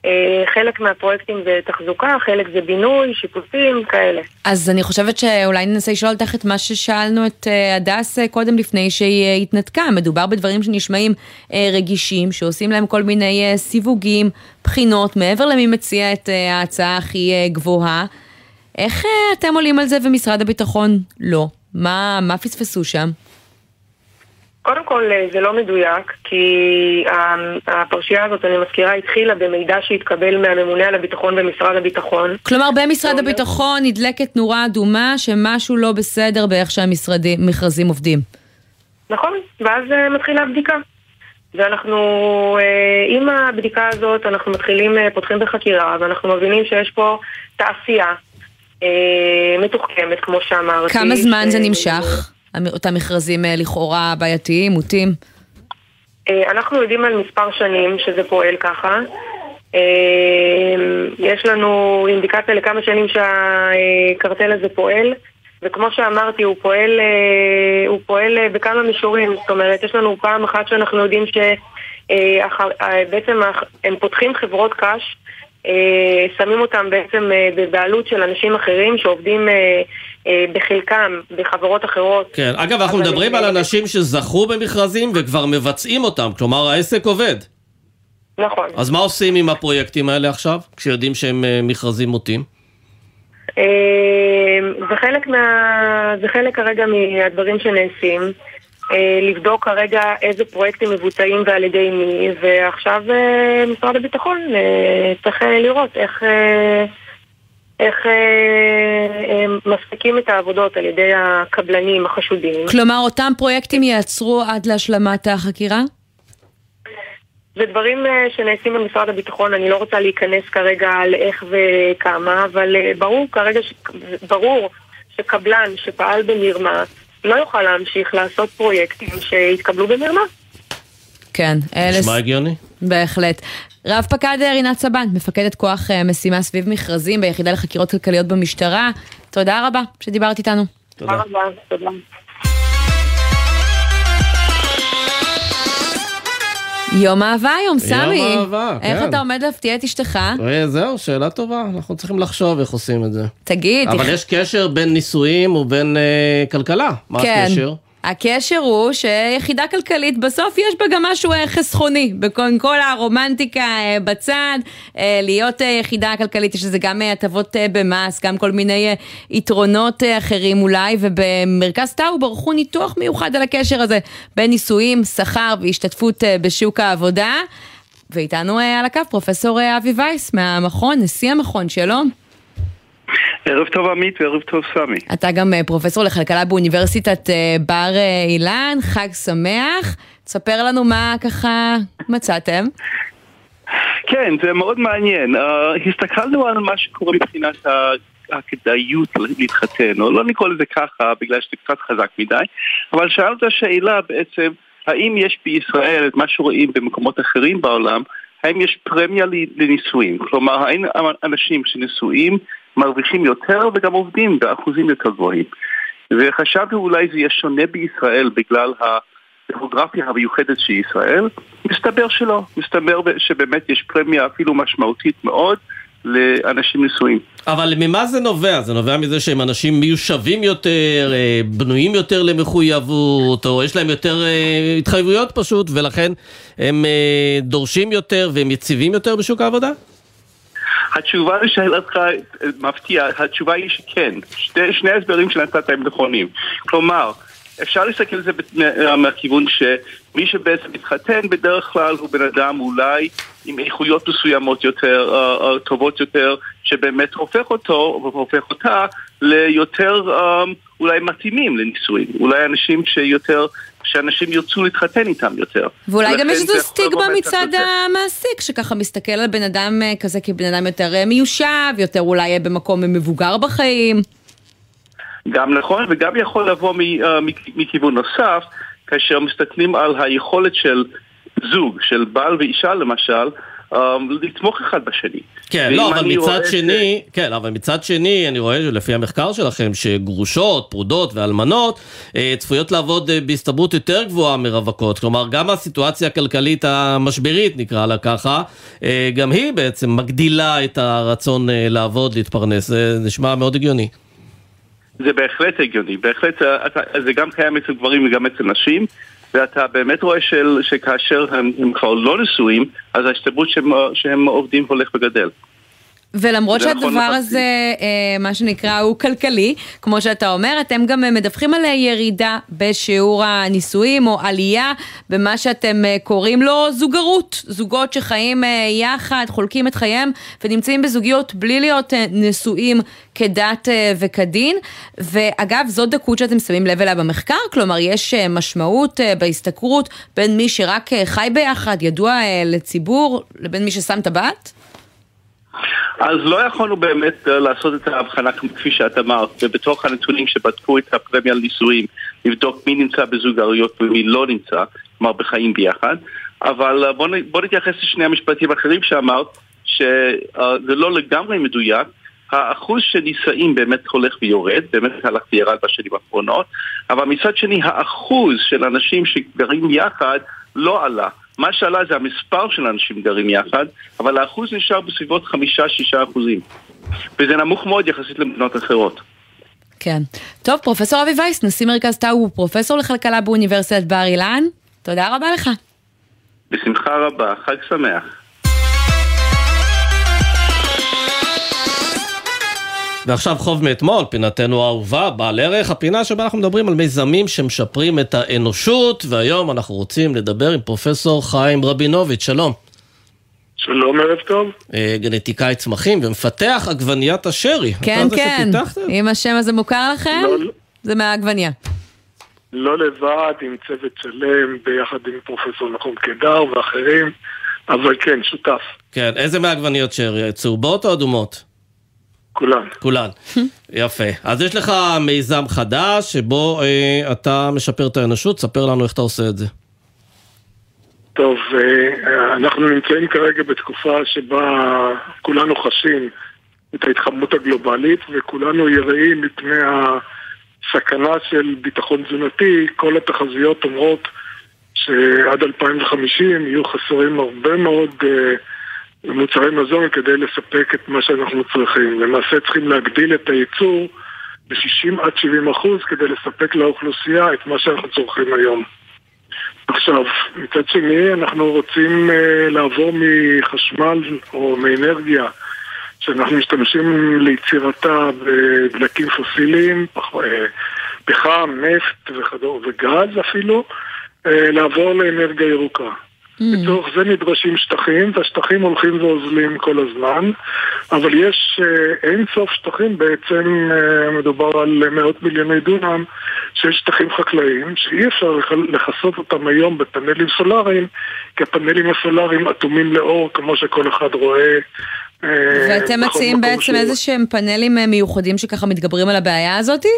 אה, חלק מהפרויקטים זה תחזוקה, חלק זה בינוי, שיפוצים, כאלה. אז אני חושבת שאולי ננסה לשאול אותך את מה ששאלנו את אה, הדס אה, קודם לפני שהיא התנתקה. מדובר בדברים שנשמעים רגישים, שעושים להם כל מיני סיווגים, בחינות, מעבר למי מציע את ההצעה הכי גבוהה. איך אתם עולים על זה ומשרד הביטחון לא? מה, מה פספסו שם? קודם כל אה, זה לא מדויק, כי הפרשייה הזאת, אני מזכירה, התחילה במידע שהתקבל מהממונה על הביטחון במשרד הביטחון. כלומר, במשרד הביטחון נדלקת נורה אדומה שמשהו לא בסדר באיך שהמכרזים עובדים. נכון, ואז אה, מתחילה הבדיקה. ואנחנו, אה, עם הבדיקה הזאת, אנחנו מתחילים, פותחים בחקירה, ואנחנו מבינים שיש פה תעשייה מתוחכמת, כמו שאמרתי. כמה זמן. זה נמשך? אותם מכרזים אה, לכאורה בעייתיים, מוטים? אה, אנחנו יודעים על מספר שנים שזה פועל ככה. אה, יש לנו אינדיקציה לכמה שנים שהקרטל הזה פועל, וכמו שאמרתי, הוא פועל, הוא פועל בכמה מישורים. זאת אומרת, יש לנו פעם אחת שאנחנו יודעים שבעצם הם פותחים חברות קש, שמים אותם בעצם בבעלות של אנשים אחרים שעובדים בחלקם בחברות אחרות. כן, אגב, אנחנו מדברים על אנשים שזכו במכרזים וכבר מבצעים אותם, כלומר העסק עובד. נכון. אז מה עושים עם הפרויקטים האלה עכשיו, כשיודעים שהם אה, מכרזים מוטים? אה, זה חלק, מה... זה חלק כרגע מהדברים שנעשים. לבדוק כרגע איזה פרויקטים מבוצעים ועל ידי מי, ועכשיו משרד הביטחון צריך לראות איך... איך אה, אה, מפסיקים את העבודות על ידי הקבלנים החשודים. כלומר, אותם פרויקטים יעצרו עד להשלמת החקירה? זה דברים אה, שנעשים במשרד הביטחון, אני לא רוצה להיכנס כרגע לאיך וכמה, אבל אה, ברור כרגע, ש... ברור שקבלן שפעל במרמה לא יוכל להמשיך לעשות פרויקטים שהתקבלו במרמה. כן. נשמע הגיוני. בהחלט. רב פקד רינת סבן, מפקדת כוח אה, משימה סביב מכרזים ביחידה לחקירות כלכליות במשטרה, תודה רבה שדיברת איתנו. תודה רבה, תודה. יום אהבה היום, סמי. יום אהבה, כן. איך אתה עומד להפתיע את אשתך? אה, זהו, שאלה טובה. אנחנו צריכים לחשוב איך עושים את זה. תגיד. אבל יש קשר בין נישואים ובין אה, כלכלה. מה כן. הקשר? הקשר הוא שיחידה כלכלית בסוף יש בה גם משהו אה, חסכוני, בכל כל הרומנטיקה אה, בצד, אה, להיות יחידה כלכלית יש לזה גם הטבות במס, גם כל מיני יתרונות אחרים אולי, ובמרכז טאו ברחו ניתוח מיוחד על הקשר הזה בין נישואים, שכר והשתתפות בשוק העבודה. ואיתנו על הקו פרופסור אבי וייס מהמכון, נשיא המכון, שלום. ערב טוב עמית וערב טוב סמי. אתה גם אה, פרופסור לכלכלה באוניברסיטת אה, בר אה, אילן, חג שמח. תספר לנו מה ככה מצאתם. כן, זה מאוד מעניין. Uh, הסתכלנו על מה שקורה מבחינת הכדאיות להתחתן, או לא נקרא לזה ככה בגלל שזה קצת חזק מדי, אבל שאלת שאלה בעצם, האם יש בישראל את מה שרואים במקומות אחרים בעולם, האם יש פרמיה לנישואים? כלומר, האם אנשים שנשואים מרוויחים יותר וגם עובדים באחוזים יותר גבוהים? וחשבנו אולי זה יהיה שונה בישראל בגלל הדמוגרפיה המיוחדת של ישראל. מסתבר שלא, מסתבר שבאמת יש פרמיה אפילו משמעותית מאוד לאנשים נשואים. אבל ממה זה נובע? זה נובע מזה שהם אנשים מיושבים יותר, אה, בנויים יותר למחויבות, או יש להם יותר אה, התחייבויות פשוט, ולכן הם אה, דורשים יותר והם יציבים יותר בשוק העבודה? התשובה לשאלתך מפתיעה, התשובה היא שכן. שני, שני ההסברים שנתת הם נכונים. כלומר, אפשר להסתכל על זה מהכיוון שמי שבעצם מתחתן בדרך כלל הוא בן אדם אולי עם איכויות מסוימות יותר, uh, uh, טובות יותר, שבאמת הופך אותו, והופך אותה ליותר um, אולי מתאימים לנישואים. אולי אנשים שיותר, שאנשים ירצו להתחתן איתם יותר. ואולי גם יש איזו סטיגמה מצד יותר. המעסיק, שככה מסתכל על בן אדם אה, כזה כבן אדם יותר מיושב, יותר אולי במקום מבוגר בחיים. גם נכון, וגם יכול לבוא מכיוון נוסף, כאשר מסתכלים על היכולת של זוג, של בעל ואישה למשל, אה, לתמוך אחד בשני. כן, לא, אבל מצד רואה ש- שני, כן, אבל מצד שני, אני רואה לפי המחקר שלכם, שגרושות, פרודות ואלמנות אה, צפויות לעבוד אה, בהסתברות יותר גבוהה מרווקות. כלומר, גם הסיטואציה הכלכלית המשברית, נקרא לה ככה, אה, גם היא בעצם מגדילה את הרצון לעבוד, להתפרנס. זה נשמע מאוד הגיוני. זה בהחלט הגיוני, בהחלט, אה, אתה- זה גם קיים אצל גברים וגם אצל נשים, ואתה באמת רואה של, שכאשר הם, הם כבר לא נשואים, אז ההסתברות שהם, שהם עובדים הולך וגדל. ולמרות נכון שהדבר. הזה, אה, מה שנקרא, הוא כלכלי, כמו שאתה אומר, אתם גם אה, מדווחים על ירידה בשיעור הנישואים, או עלייה במה שאתם אה, קוראים לו זוגרות. זוגות שחיים יחד, חולקים את חייהם, ונמצאים בזוגיות בלי להיות נשואים כדת וכדין. ואגב, זו דקות שאתם שמים לב אליה במחקר, כלומר, יש משמעות בהשתכרות בין מי שרק חי ביחד, ידוע לציבור, לבין מי ששם טבעת? אז לא יכולנו באמת אה, לעשות את ההבחנה כפי שאת אמרת, ובתוך הנתונים שבדקו את הפרמיה לנישואים, לבדוק מי נמצא בזוגריות ומי לא נמצא, כלומר בחיים ביחד, אבל אה, בוא, בוא נתייחס לשני המשפטים האחרים שאמרת, שזה לא לגמרי מדויק. האחוז של נישאים באמת הולך ויורד, באמת הלך וירד בשנים האחרונות, אבל מצד שני האחוז של אנשים שגרים יחד לא עלה. מה שעלה זה המספר של אנשים גרים יחד, אבל האחוז נשאר בסביבות חמישה-שישה אחוזים. וזה נמוך מאוד יחסית למדינות אחרות. כן. טוב, פרופסור אבי וייס, נשיא מרכז טאו, הוא פרופסור לכלכלה באוניברסיטת בר אילן. תודה רבה לך. בשמחה רבה, חג שמח. ועכשיו חוב מאתמול, פינתנו האהובה, בעל ערך, הפינה שבה אנחנו מדברים על מיזמים שמשפרים את האנושות, והיום אנחנו רוצים לדבר עם פרופסור חיים רבינוביץ', שלום. שלום, ערב טוב. אה, גנטיקאי צמחים ומפתח עגבניית השרי. כן, כן. אם השם הזה מוכר לכם, לא, לא. זה מהעגבניה. לא לבד, עם צוות שלם, ביחד עם פרופסור נחום קדר ואחרים, אבל כן, שותף. כן, איזה מהעגבניות שרי? צהובות או אדומות? כולן. כולן. יפה. אז יש לך מיזם חדש שבו אה, אתה משפר את האנושות, ספר לנו איך אתה עושה את זה. טוב, אה, אנחנו נמצאים כרגע בתקופה שבה כולנו חשים את ההתחממות הגלובלית וכולנו יראים מפני הסכנה של ביטחון תזונתי. כל התחזיות אומרות שעד 2050 יהיו חסרים הרבה מאוד אה, מוצרי מזון כדי לספק את מה שאנחנו צריכים. למעשה צריכים להגדיל את הייצור ב-60 עד 70 אחוז כדי לספק לאוכלוסייה את מה שאנחנו צורכים היום. עכשיו, מצד שני, אנחנו רוצים uh, לעבור מחשמל או מאנרגיה שאנחנו משתמשים ליצירתה בדלקים פוסיליים, אה, פחם, נפט וכדור, וגז אפילו, אה, לעבור לאנרגיה ירוקה. לצורך זה נדרשים שטחים, והשטחים הולכים ואוזלים כל הזמן, אבל יש אה, אין סוף שטחים, בעצם אה, מדובר על מאות מיליוני דונם של שטחים חקלאיים, שאי אפשר לכ- לכסות אותם היום בפאנלים סולאריים, כי הפאנלים הסולאריים אטומים לאור, כמו שכל אחד רואה. אה, ואתם מציעים בעצם. איזה שהם פאנלים מיוחדים שככה מתגברים על הבעיה הזאתי?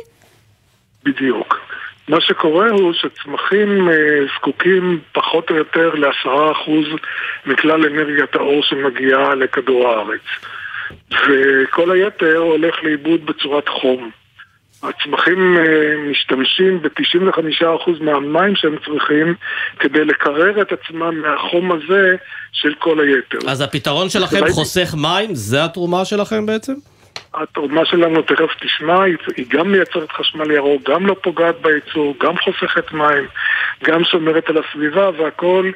בדיוק. מה שקורה הוא שצמחים אה, זקוקים פחות או יותר לעשרה אחוז מכלל אנרגיית האור שמגיעה לכדור הארץ. וכל היתר הולך לאיבוד בצורת חום. הצמחים אה, משתמשים ב-95% מהמים שהם צריכים כדי לקרר את עצמם מהחום הזה של כל היתר. אז הפתרון שלכם חוסך מים? זה התרומה שלכם בעצם? התרומה שלנו, תכף תשמע, היא- גם מייצרת חשמל ירוק, גם לא פוגעת בייצור, גם חוסכת מים, גם שומרת על הסביבה, והכל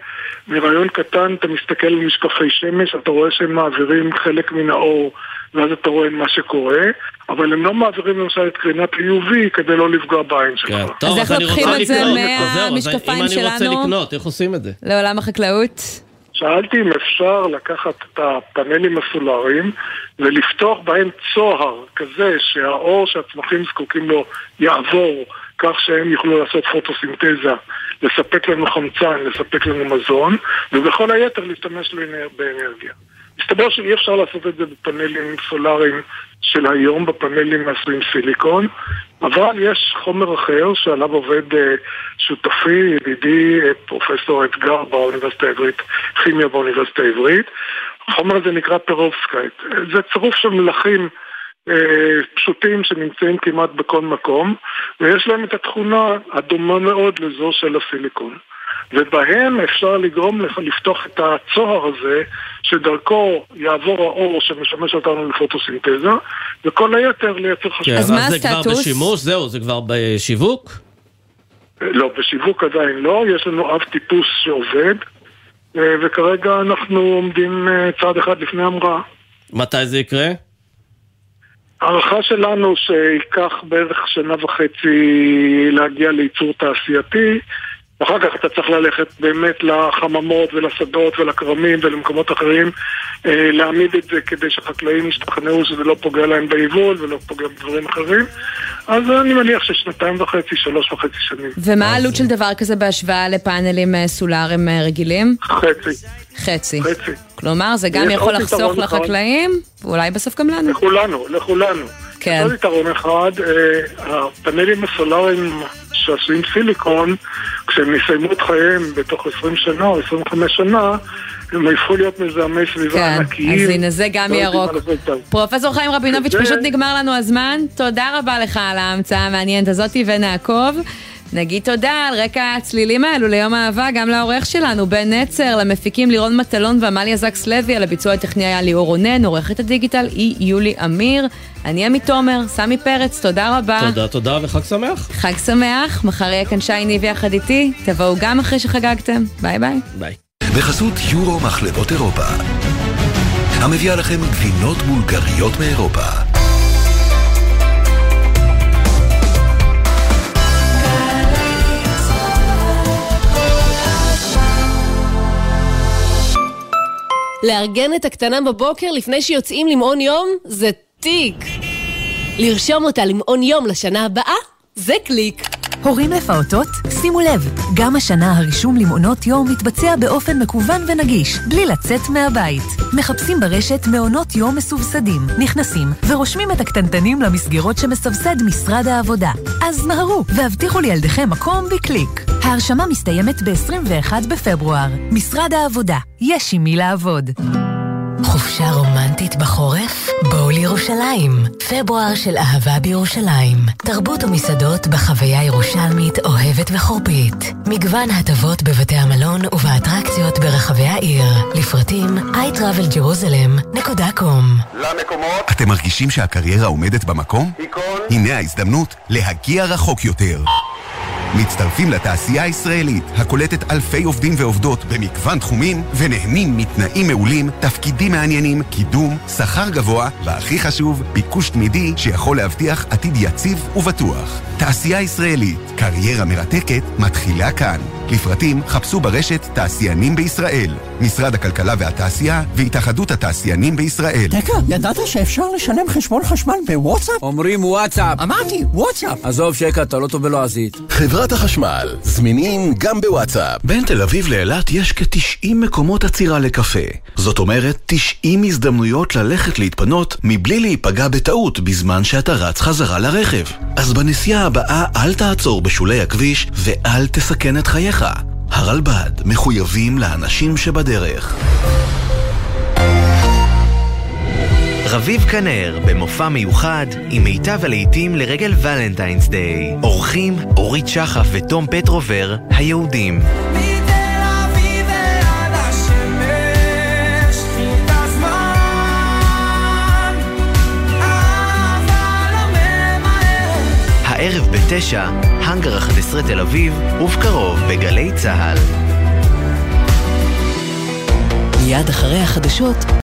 מרעיון קטן, אתה מסתכל על משקפי שמש, אתה רואה שהם מעבירים חלק מן האור, ואז אתה רואה מה שקורה, אבל הם לא מעבירים למשל את קרינת ה-UV כדי לא לפגוע בעין שלך. טוב, איך אז אני לוקחים רוצה את זה מהמשקפיים אם אני רוצה שלנו? לקנות, איך עושים את זה? לעולם החקלאות? שאלתי אם אפשר לקחת את הפאנלים הסולאריים ולפתוח בהם צוהר כזה שהאור שהצמחים זקוקים לו יעבור כך שהם יוכלו לעשות פוטוסינתזה, לספק לנו חמצן, לספק לנו מזון, ובכל היתר להשתמש באנרגיה. מסתבר שאי אפשר לעשות את זה בפאנלים סולאריים של היום, בפאנלים מעשויים סיליקון, אבל יש חומר אחר שעליו עובד אה, שותפי, ידידי, אה, פרופסור אתגר באוניברסיטה העברית, כימיה באוניברסיטה העברית. החומר הזה נקרא פרובסקייט. אה, זה צירוף של מלחים פשוטים שנמצאים כמעט בכל מקום, ויש להם את התכונה הדומה מאוד לזו של הסיליקון. ובהם אפשר לגרום לך לפתוח את הצוהר הזה, שדרכו יעבור האור שמשמש אותנו לפוטוסינתזה, וכל היתר לייצר חשמל. כן, זה כבר בשימוש? זהו, זה כבר בשיווק? לא, בשיווק עדיין לא, יש לנו אב טיפוס שעובד, אה, וכרגע אנחנו עומדים אה, צעד אחד לפני המראה. מתי זה יקרה? הערכה שלנו שייקח בערך שנה וחצי להגיע לייצור תעשייתי, ואחר כך אתה צריך ללכת באמת לחממות ולשדות ולכרמים ולמקומות אחרים, אה, להעמיד את זה כדי שחקלאים ישתכנעו שזה לא פוגע להם ביבול ולא פוגע בדברים אחרים. אז אני מניח ששנתיים וחצי, שלוש וחצי שנים. ומה העלות של דבר כזה בהשוואה לפאנלים אה, סולאריים אה, רגילים? חצי. חצי. חצי. כלומר, זה גם יכול לחסוך. לחקלאים, ואולי בסוף גם לנו. לכולנו, לכולנו. כן. עוד יתרון אחד, אה, הפאנלים הסולאריים שעשויים סיליקון, כשהם יסיימו את חייהם בתוך 20 שנה או 25 שנה, הם יהפכו להיות מזהמי סביבה כן, ענקיים. אז הנה זה גם לא ירוק. פרופסור חיים רבינוביץ', זה- פשוט נגמר לנו הזמן. תודה רבה לך על ההמצאה המעניינת הזאתי ונעקוב. נגיד תודה על רקע הצלילים האלו ליום האהבה גם לעורך שלנו, בן נצר, למפיקים לירון מטלון ועמליה זקס לוי, על הביצוע הטכני היה ליאור רונן, עורכת הדיגיטל היא יולי אמיר. אני עמית תומר, סמי פרץ, תודה רבה. תודה, תודה וחג שמח. חג שמח, מחר יהיה כאן שי ניב יחד איתי, תבואו גם אחרי שחגגתם. ביי ביי. ביי. בחסות יורו מחלבות אירופה. המביאה לכם גבינות בולגריות מאירופה. לארגן את הקטנה בבוקר לפני שיוצאים למעון יום זה תיק. לרשום אותה למעון יום לשנה הבאה זה קליק. הורים לפעוטות? שימו לב, גם השנה הרישום למעונות יום מתבצע באופן מקוון ונגיש, בלי לצאת מהבית. מחפשים ברשת מעונות יום מסובסדים, נכנסים ורושמים את הקטנטנים למסגרות שמסבסד משרד העבודה. אז מהרו והבטיחו לילדיכם מקום בקליק. ההרשמה מסתיימת ב-21 בפברואר. משרד העבודה, יש עם מי לעבוד. חופשה רומנטית בחורף? בואו לירושלים. פברואר של אהבה בירושלים. תרבות ומסעדות בחוויה ירושלמית אוהבת וחורפית. מגוון הטבות בבתי המלון ובאטרקציות ברחבי העיר. לפרטים iTravelJerusalem.com למקומות. אתם מרגישים שהקריירה עומדת במקום? הנה ההזדמנות להגיע רחוק יותר. מצטרפים לתעשייה הישראלית, הקולטת אלפי עובדים ועובדות במגוון תחומים, ונהנים מתנאים מעולים, תפקידים מעניינים, קידום, שכר גבוה, והכי חשוב, ביקוש תמידי שיכול להבטיח עתיד יציב ובטוח. תעשייה ישראלית, קריירה מרתקת, מתחילה כאן. לפרטים חפשו ברשת תעשיינים בישראל, משרד הכלכלה והתעשייה והתאחדות התעשיינים בישראל. דקה, ידעת שאפשר לשלם חשבון חשמל בוואטסאפ? אומרים וואטסאפ. אמרתי, וואטסאפ. עזוב שקע, אתה לא טוב בלועזית. חברת החשמל, זמינים גם בוואטסאפ. בין תל אביב לאילת יש כ-90 מקומות עצירה לקפה. זאת אומרת, 90 הזדמנויות ללכת להתפנות מבלי להיפגע בטעות בזמן שאתה רץ חזרה לרכב. אז בנסיעה הבאה אל תעצור בשולי הכביש ואל תסכן את חייך. הרלב"ד מחויבים לאנשים שבדרך. רביב כנר, במופע מיוחד, עם מיטב הלהיטים לרגל ולנטיינס דיי. אורחים אורית שחף ותום פטרובר, היהודים. הערב בתשע, האנגר 11 תל אביב, ובקרוב בגלי צה"ל. מיד אחרי החדשות